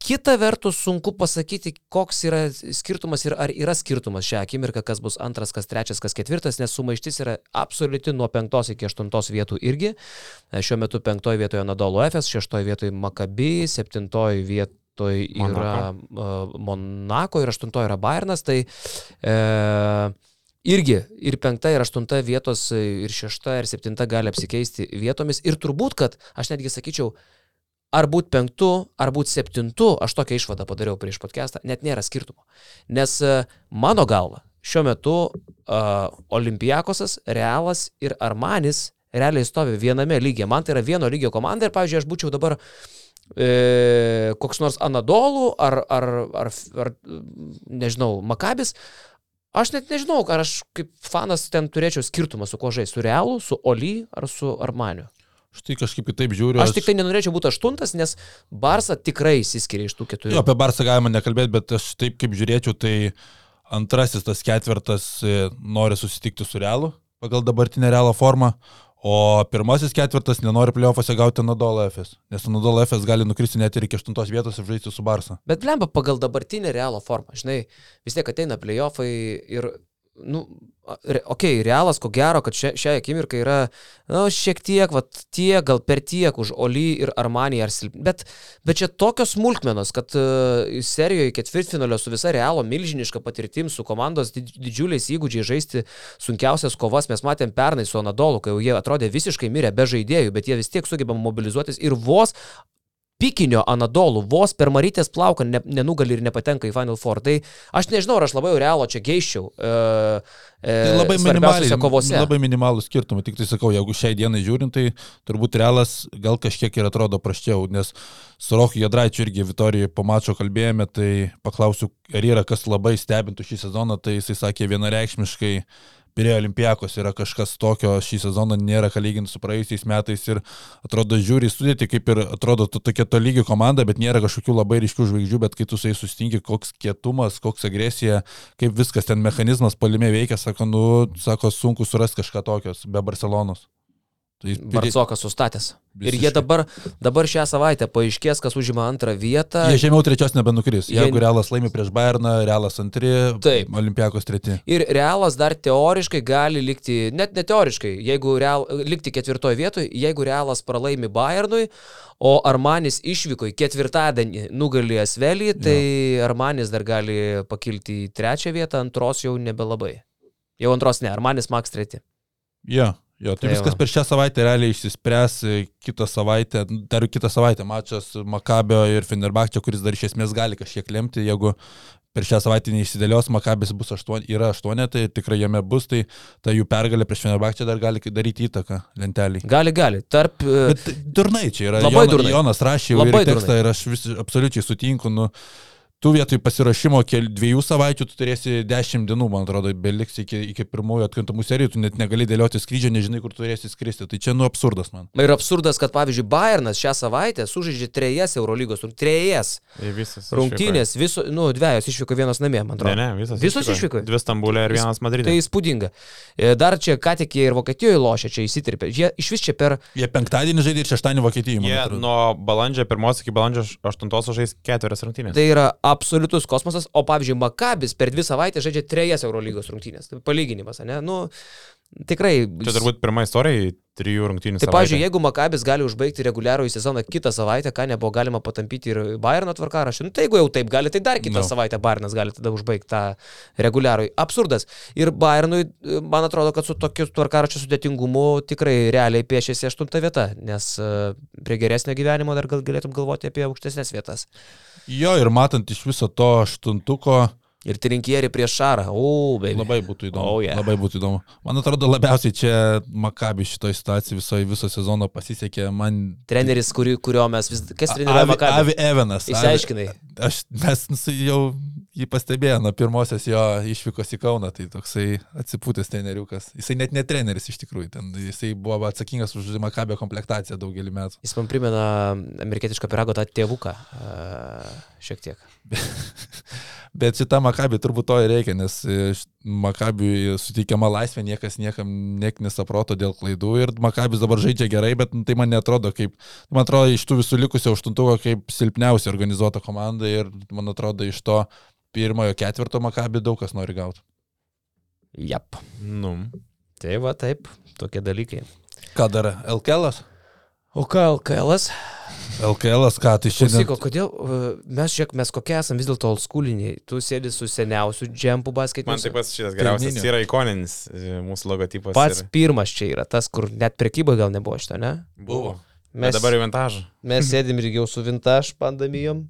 Kita vertus, sunku pasakyti, koks yra skirtumas ir ar yra skirtumas šią akimirką, kas bus antras, kas trečias, kas ketvirtas, nes sumaištis yra absoliuti nuo penktos iki aštuntos vietų irgi. E, Šiuo metu penktoje vietoje Nadolo FS, šeštoje vietoje Makabi, septintoje vietoje yra uh, Monako ir aštuntoje yra Bayernas. Tai e, irgi ir penkta, ir aštunta vietos, e, ir šešta, ir septinta gali apsikeisti vietomis. Ir turbūt, kad aš netgi sakyčiau, ar būt penktu, ar būt septintu, aš tokią išvadą padariau prieš podcastą, net nėra skirtumo. Nes e, mano galva, šiuo metu uh, Olimpiakosas, Realas ir Armanis realiai stovi viename lygyje. Man tai yra vieno lygio komanda ir, pavyzdžiui, aš būčiau dabar e, koks nors Anadolų ar, ar, ar, ar, nežinau, Makabis. Aš net nežinau, ar aš kaip fanas ten turėčiau skirtumą su kuo žaisti, su Realu, su Oli ar su Armaniu. Štai kažkaip kitaip žiūriu. Aš tik tai nenorėčiau būti aštuntas, nes Barsa tikrai įsiskiria iš tų keturių. Jo, apie Barsą galima nekalbėti, bet aš taip kaip žiūrėčiau, tai antrasis tas ketvirtas e, nori susitikti su Realu pagal dabartinę Realo formą, o pirmasis ketvirtas nenori playoffuose gauti Nadolo FS, nes Nadolo FS gali nukristi net ir iki aštuntos vietos ir žaisti su Barsa. Bet blemba pagal dabartinę realo formą, žinai, vis tiek ateina playoffai ir, nu, okei, okay, realas, ko gero, kad šia, šią akimirką yra, na, nu, šiek tiek, va, tiek, gal per tiek už Oli ir Armanį ar silpni. Bet, bet čia tokios smulkmenos, kad uh, serijoje ketvirtfinalio su visa realo milžiniška patirtim, su komandos didž- didžiuliais įgūdžiais žaisti sunkiausias kovas, mes matėm pernai su Anadolu, kai jau jie atrodė visiškai mirę be žaidėjų, bet jie vis tiek sugeba mobilizuotis ir vos pikinio Anadolų vos per Marytės plauką ne, nenugali ir nepatenka į Final Four. Tai aš nežinau, ar aš labai realo čia geiščiau. E, e, Tai labai kovose. labai minimalų skirtumą, tik tai sakau, jeigu šiai dienai žiūrint, tai turbūt realas gal kažkiek ir atrodo praščiau, nes su Roku Jadraičiu irgi Vitorijai po mačo kalbėjome, tai paklausiu, ar yra kas labai stebintų šį sezoną, tai jisai sakė vienareikšmiškai Pirėjo Olimpijakos yra kažkas tokio, šį sezoną nėra ką lyginti su praėjusiais metais ir atrodo žiūri į sudėtį, kaip ir atrodo to, tokia to lygio komanda, bet nėra kažkokių labai ryškių žvaigždžių, bet kai tu su jais sustinki, koks kietumas, koks agresija, kaip viskas ten mechanizmas palime veikia, sako, nu, sako, sunku surasti kažką tokios be Barcelonos. Tai Barcokas sustatęs. Ir jie dabar, dabar šią savaitę paaiškės, kas užima antrą vietą. Jie žemiau trečios nebenukris. Jie- Jeigu Realas laimi prieš Bayerną, Realas antri, Taip. Olimpijakos treti. Ir Realas dar teoriškai gali likti, net ne teoriškai, jeigu real, likti ketvirtoje vietoje, jeigu Realas pralaimi Bayernui, o Armanis išvyko į ketvirtadienį nugalį Asvelį, tai Armanis dar gali pakilti į trečią vietą, antros jau nebelabai. Jau antros ne, Armanis Max treti. Jo, Jo, tai Tai viskas va. per šią savaitę realiai išsispręs e, kitą savaitę, dar kitą savaitę mačas Makabio ir Fenerbakčio, kuris dar iš esmės gali kažkiek lemti, jeigu per šią savaitę neišsidėlios, Makabis bus aštuon, yra aštuonė, tai tikrai jame bus, tai ta jų pergalė prieš Fenerbakčio dar gali daryti įtaką lentelį. Gali, gali. Tarp... e, Bet durnai čia yra. Labai Jona- durnai. Jonas rašė Labai ir tekstą durnai. ir aš vis, absoliučiai sutinku. Nu, tu vietoj pasirašymo kel, dviejų savaičių tu turėsi dešimt dienų, man atrodo, beliks iki, iki pirmųjų atkrintamų serijų, tu net negali dėlioti skrydžio, nežinai, kur turėsi skristi. Tai čia nu absurdas man. Ir absurdas, kad pavyzdžiui Bayernas šią savaitę sužaidžia trejas Eurolygos, trejas rungtynės, viso, nu, dviejos išvyko vienas namie, man Ne, atrodo. ne, visas. Visos išvyko? Dvi Stambulė ir vienas Madride. Tai įspūdinga. E, Dar čia, ką tik jie ir Vokietijoje lošia, čia įsitirpė. Jie iš vis čia per... Jie penktadienį žaidė ir šeštadienį Vokietijoje. man Jie nuo balandžio pirmos iki balandžio aštuntos žais ketverias rungtynės. Tai yra absoliutus kosmosas, o pavyzdžiui, Makabis per dvi savaitės žaidžia trejas Eurolygos rungtynės. Tai palyginimas, ne? Nu, tikrai. Čia turbūt pirma istorija trijų rungtynių. Tai, pavyzdžiui, jeigu Makabis gali užbaigti reguliarųjį sezoną kitą savaitę, ką nebuvo galima patampyti ir Bayerno tvarkaraštį, nu, tai jeigu jau taip gali, tai dar kitą No. no. savaitę Bayernas gali tada užbaigti tą reguliarųjį. Absurdas. Ir Bayernui, man atrodo, kad su tokiu tvarkaraščio sudėtingumu tikrai realiai piešiasi aštunta vieta, nes e, prie geresnio gyvenimo dar gal galėtum galvoti apie aukštesnės vietas. Jo, ir matant iš viso to aštuntuko, Ir trinkieri prieš Šarą. O, beje. labai būtų įdomu. Oh, yeah. Labai būtų įdomu. Man atrodo, labiausiai čia Makabi šitoje situacijoje viso, viso sezono pasisekė. Man Treneris, kuri, kurio mes vis... Kas treniruoja Avi, Makabį? Avi Evanas. Išsiaiškinai. Aš, mes su- jau jį pastebėjome nuo pirmosios jo išvykos į Kauną, tai toksai atsipūtęs treneriukas. Jisai net ne treneris iš tikrųjų, ten, jisai buvo atsakingas už Makabio komplektaciją daugelį metų. Jis man primena amerikietišką pirago tą tėvuką. Šiek tiek. Bet šitą Makabį turbūt to ir reikia, nes e, Makabiui suteikiama laisvė, niekas niekam neknisa proto dėl klaidų ir Makabis dabar žaidžia gerai, bet nu, tai man netrodo kaip, man atrodo, iš tų visų likusių aštuntuko kaip silpniausia organizuota komanda ir man atrodo, iš to pirmojo ketvirto Makabį daug kas nori gauti. Jap. Nu. Tai va taip, tokie dalykai. Ką dar LKL? O ką LKL? LKL, ką tai šiandien? Klausyk, kodėl uh, mes, žiūrėk, mes kokie esame vis dėlto oldschooliniai. Tu sėdi su seniausiu džempų basketiniu. Man taip pat šitas geriausias Pirminiu. yra ikoninis e, mūsų logotipas. Pats ir- pirmas čia yra tas, kur net prekyboje gal nebuvo šito, ne? buvo. Mes, Bet dabar jau vintažą. mes sėdim ir jau su vintage pandamijom,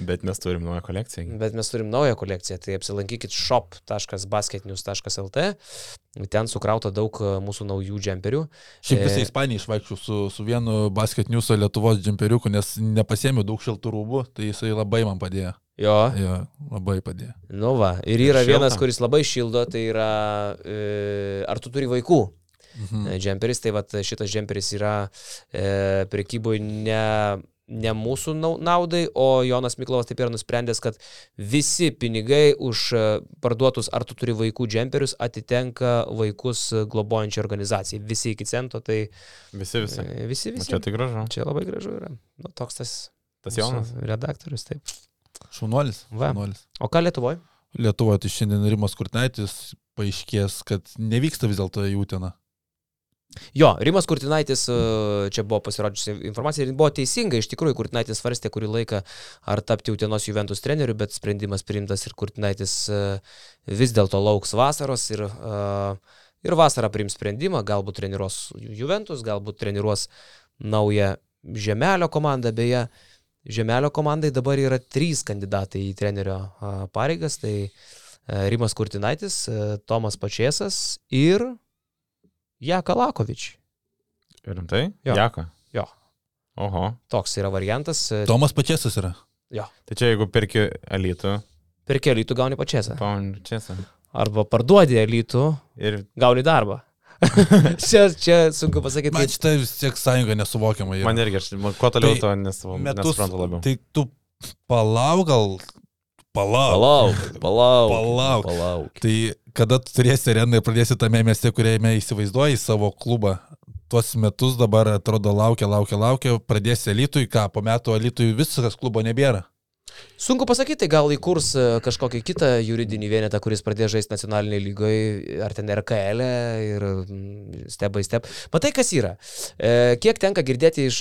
Bet mes turim naują kolekciją. bet mes turim naują kolekciją. Tai apsilankykit shop.basketnews.lt. Ten sukrauta daug e, mūsų naujų džemperių. Šiaip visą E, Ispaniją išvaikščiau su, su vienu basketniuso Lietuvos džemperiuku, nes nepasėmiau daug šiltų rūbų, tai jisai labai man padėjo. Jo, Jo, labai padėjo. nu va. Ir yra šilta. vienas, kuris labai šildo, tai yra, e, ar tu turi vaikų? Mhm. e, džemperis, tai vat, šitas džemperis yra e, prekyboje ne, ne mūsų nau- naudai, o Jonas Miklovas taip yra nusprendęs, kad visi pinigai už e, parduotus ar tu turi vaikų džemperius atitenka vaikus globojančiai organizacijai. Visi iki cento, tai Visi, visi. e, visi, O visi. Čia tai gražu. Čia labai gražu yra. Nu, toks tas, Tas mūsų redaktorius, taip. Šaunuolis. Šaunuolis. O ką Lietuvoje? Lietuvoje tai šiandien Rimas Kurtaitis paaiškės, kad nevyksta vis dėlto į Uteną. Jo, Rimas Kurtinaitis, e, čia buvo pasirodžiusi informacija ir buvo teisinga, iš tikrųjų Kurtinaitis svarstė kurį laiką, ar tapti Utenos Juventus treneriu, bet sprendimas priimtas ir Kurtinaitis e, vis dėlto lauks vasaros ir, e, ir vasarą priims sprendimą, galbūt treniruos Juventus, galbūt treniruos naują Žemelio komandą, beje, Žemelio komandai dabar yra trys kandidatai į trenerio pareigas, tai Rimas Kurtinaitis, Tomas Pačiesas ir Jaka Lakovič. Rimtai? Jo. Jaka. Jo. Oho. Toks yra variantas. Tomas Pačiasas yra. Jo. Tai čia jeigu perki elitų, Per kelių tu gauni pačiasą. paun čia. Arba parduodi elitų, Ir gauni darbą. čia, čia sunku pasakyti. Man šitą vis tiek sąjunga nesuvokiama. yra. man irgi, aš, man kuo toliau, Tai to nesu, Metus, nesuprantu labiau. tai tu palauk gal. Palauk. Palauk, palauk. Palauk. Palauk. Tai kada tu turėsi areną ir pradėsi tame mieste, kuriame įsivaizduoji savo klubą, tuos metus dabar atrodo laukia, laukia, laukia, pradėsi elitui, ką po metų elitui viskas klubo nebėra. Sunku pasakyti, gal įkurs e, kažkokį kitą juridinį vienetą, kuris pradės žaisti nacionaliniai lygoje, ar ten RKL e ir mm, step by step. Matai, kas yra. E, kiek tenka girdėti iš,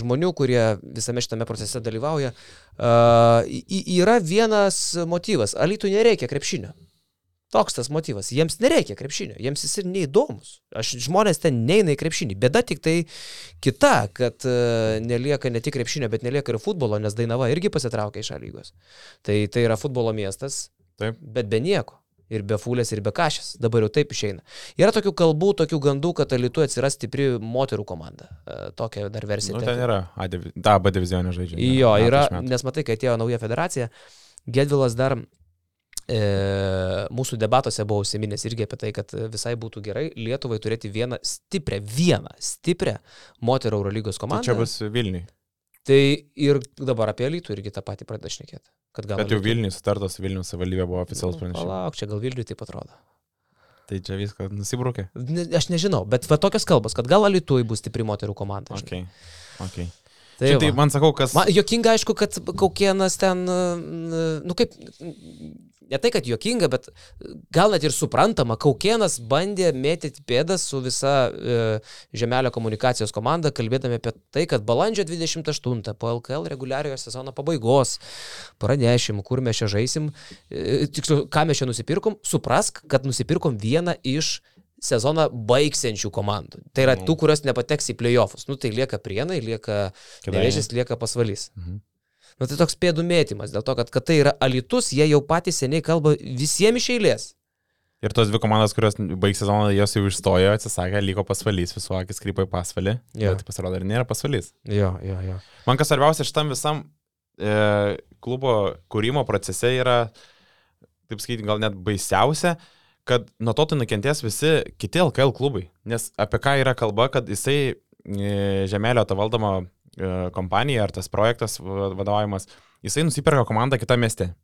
žmonių, kurie visame šitame procese dalyvauja, e, yra vienas motyvas. Alytų nereikia krepšinio. Toks tas motyvas. Jiems nereikia krepšinio, jiems jis ir neįdomus. Aš žmonės ten neina į krepšinį. Bėda tik tai kita, kad uh, nelieka ne tik krepšinio, bet nelieka ir futbolo, nes Dainava irgi pasitraukia iš lygos. Tai tai yra futbolo miestas, Taip. bet be nieko. Ir be fulės, ir be kažės. Dabar jau taip išeina. Yra tokių kalbų, tokių gandų, kad Alitu atsiras stipri moterų komanda. E, Tokia dar versija. Nu, ten yra, ta B divizionė žaidžia. Jo, yra, nes matai, kai atėjo nauja federacija, Gedvilas dar e, mūsų debatuose buvo užsiminęs irgi apie tai, kad visai būtų gerai Lietuvai turėti vieną stiprią, vieną stiprią moterų Eurolygos Tai komandą. čia bus Vilniui. Tai ir dabar apie Lietuvą irgi tą patį pradeda šnekėti. Bet jau Alytui- Vilniui sutartas, Vilnius savivaldybė buvo oficialus Nu, pranešimas. Palauk, čia gal Vilniui taip atrodo. Tai čia viskas nusibrukė. Ne, aš nežinau, bet va tokios kalbos, kad gal Alitui bus stipri moterų komanda. žinai. Okay. Okay. Tai, Tai, tai va. man sakau, kas... Man jokinga, aišku, kad Kaukienas ten, nu kaip, ne tai, kad jokinga, bet gal net ir suprantama, Kaukienas bandė mėtyti pėdas su visa e, Žemelio komunikacijos komanda, kalbėdami apie tai, kad balandžio 28 po LKL reguliariojo sezono pabaigos pranešim, kur mes čia žaisim, e, tiksliau, ką mes čia nusipirkom, suprask, kad nusipirkom vieną iš sezoną baigsiančių komandų. Tai yra Nu. tų, kurios nepateks į playoffus. Nu, tai lieka prienai, lieka nevėžys, lieka pasvalys. Mhm. Nu, tai toks pėdų mėtymas, dėl to, kad, kad tai yra alitus, jie jau patys seniai kalba visiems iš eilės. Ir tos dvi komandos, kurios baigs sezoną, jos jau išstojo, atsisakė, liko pasvalys, visų akis krypo į pasvalį. Jo. Bet pasirodo, ir nėra pasvalys. Jo, jo, jo. Man kas svarbiausia šitam visam e, klubo kūrimo procese yra, taip sakyti, gal net baisiausia, kad nuo to tai nukentės visi kiti LKL klubai. Nes apie ką yra kalba, kad jisai e, Žemelio tą valdomą e, kompaniją ar tas projektas va- vadovaujamas, jisai nusiperka komandą kitame mieste.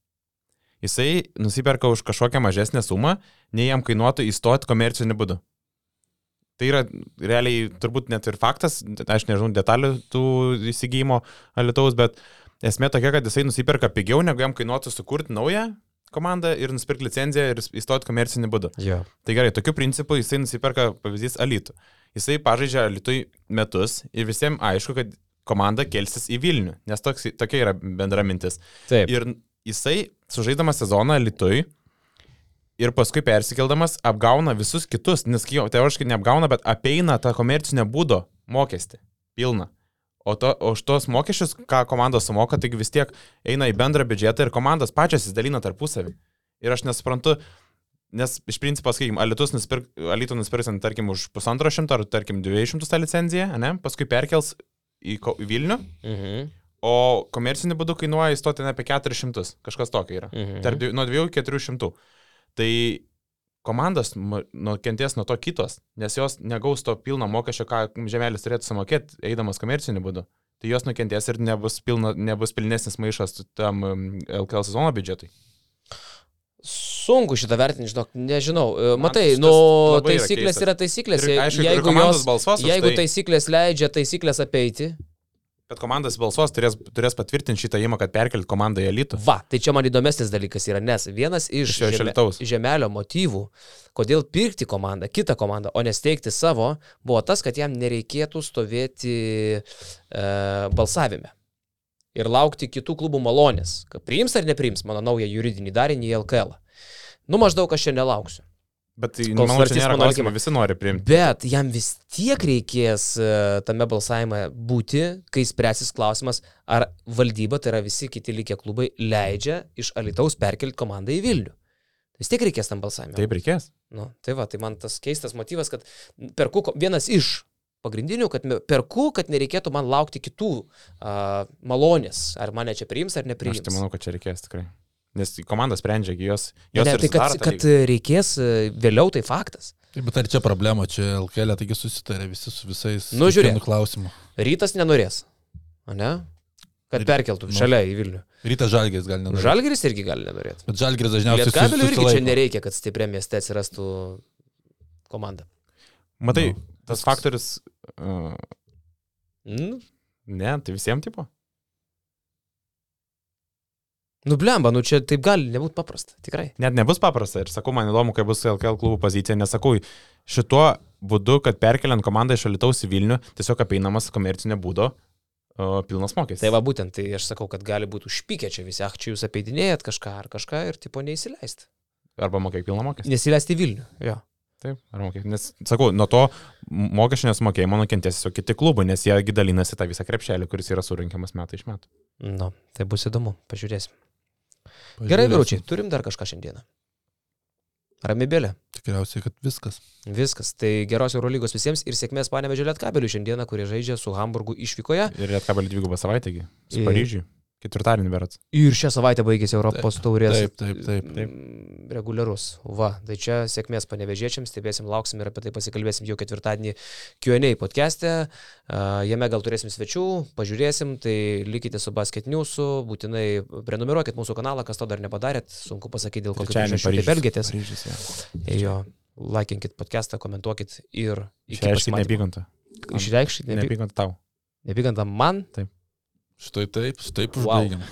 Jisai nusiperka už kažkokią mažesnę sumą, nei jam kainuotų įstoti komerciniu būdu. Tai yra realiai turbūt net ir faktas, aš nežinau detalių tų įsigijimo Alitaus, bet esmė tokia, kad jisai nusiperka pigiau, negu jam kainuotų sukurti naują komandą ir nusipirkti licenciją ir įstoti komercinį būdą. jo. Tai gerai, tokiu principu jisai nusiperka pavyzdys Alitų. Jisai pažaidžia Alitui metus ir visiems aišku, kad komanda kelsis į Vilnių, nes toks, tokia yra bendra mintis. Taip. Ir jisai, sužaidamas sezoną Lietuvai ir paskui persikeldamas, apgauna visus kitus, nes teoriškai neapgauna, bet apeina tą komercinio būdo mokestį. Pilną. O, to, o už tos mokesčius, ką komandos sumoka, taigi vis tiek eina į bendrą biudžetą ir komandos pačios įsidalina tarpusavį. Ir aš nesuprantu, nes iš principo, sakykime, Alitus nusipirk, Alitų nusipirks, tarkim, už pusantro šimto ar, tarkim, dviejų šimtų tą licenciją, ne? paskui perkels į, Vilnių, Mhm. o komerciniu būdu kainuoja įstoti apie 400, kažkas tokio yra. Mhm. Tarp, nuo 2 iki 400. Tai komandos ma- nukentės nuo to kitos, nes jos negaus to pilno mokesčio, ką žemelis turėtų sumokėti, eidamas komerciniu būdu. Tai jos nukentės ir nebus, pilna, nebus pilnesnis maišas tam LKL sezono biudžetui. Sunku šitą vertinti, žinok, nežinau. E, Man Matai, šitas nu, yra taisyklės keistas. yra taisyklės. Ir, aišku, jeigu, jos, balsuos jeigu tai. taisyklės leidžia taisyklės apeiti, Bet komandas balsuos turės, turės patvirtinti šitą įmą, kad perkelti komandą į elitų. va, tai čia man įdomesnis dalykas yra, nes vienas iš Iš žeme, žemelio motyvų, kodėl pirkti komandą, kitą komandą, o nesteigti savo, buvo tas, kad jam nereikėtų stovėti e, balsavime. Ir laukti kitų klubų malonės, kad priims ar nepriims mano naują juridinį darinį į LKL. Nu, maždaug aš čia nelauksiu. Bet tai, Kol manau, svarstys mano klausimo, likimą. visi nori priimti. Bet jam vis tiek reikės e, tame balsavime būti, kai spręsis klausimas, ar valdyba, tai yra visi kiti likę klubai, leidžia iš Alitaus perkelti komandą į Vilnių. Vis tiek reikės tam balsavimui. Taip reikės. Nu, tai va, tai man tas keistas motyvas, kad perku, vienas iš pagrindinių, kad perku, kad nereikėtų man laukti kitų uh, malonės, ar mane čia priims ar nepriims. Aš tai manau, kad čia reikės tikrai. Nes komanda sprendžia, jos, Ne, jos ne, ir tai kad, kad reikės e, vėliau, tai faktas. Taip, bet ar čia problema, čia LKL, taigi susitarė visi su visais. Nu, žiūrėk. klausimu. Rytas nenorės. O ne? Kad perkeltų nu. šalia į Vilnių. Rytas Žalgiris gali nenorėti. Žalgeris irgi gali nenorėti. Bet Žalgiris dažniausiai Lietkabelių irgi čia nereikia, kad stipriam mieste atsirastų komanda. Matai, Nu, tas faktorius. Uh, Mm? ne, tai visiems tipo. Nu, blemba, nu čia taip gali nebūti paprasta, tikrai. Net nebus paprasta. Ir sakau, man įdomu, kaip bus LKL klubų pozicija. Nesakau, šituo būdu, kad perkeliant komandą iš Alitaus į Vilnių, tiesiog apeinamas komercinio būdo uh, pilnas mokestis. Tai va būtent, tai aš sakau, kad gali būti užpykę čia visi, ach, čia jūs apeidinėjat kažką ar kažką ir tipo neįsileisti. Arba mokėk pilną mokestį. Nesileisti į Vilnių. Jo. Taip, ar mokėk. Nes, sakau, nuo to mokesčio nesmokėjimo nukentės tiesiog kiti klubai, nes jiegi dalinasi tą visą krepšelį, kuris yra surinkiamas metai iš metų. Nu, tai bus įdomu, pažiūrėsim. Gerai, vyručiai, turim dar kažką šiandieną. Ramybėlė. Tikriausiai, kad viskas. Viskas. Tai geros Eurolygos visiems ir sėkmės panevežė Lietkabelių šiandieną, kurie žaidžia su Hamburgu išvykoje. Ir Lietkabelį dvigubą savaitę, su Ir- Paryžiui. Ketvirtadienį berats. Ir šią savaitę baigėsi Europos taurės. Taip, taip, taip. taip. Reguliarus. Va, tai čia sėkmės panevežėčiams, stebėsim, lauksim ir apie tai pasikalbėsim jau ketvirtadienį Q&A podcast'e. Uh, jame gal turėsim svečių, pažiūrėsim, tai likite su Basket News'u, būtinai prenumeruokit mūsų kanalą, kas to dar nepadarėt, sunku pasakyti, dėl Trečiadienį priežasčių taip elgėtės. Paryžius, jo. Jo, laikinkit podcast'ą, komentuokit ir pasimatymo. neapykantą. Išreikškit neapy- Neapykantą tau. neapykantą man. Štai taip, štai taip Wow. užbaigiam.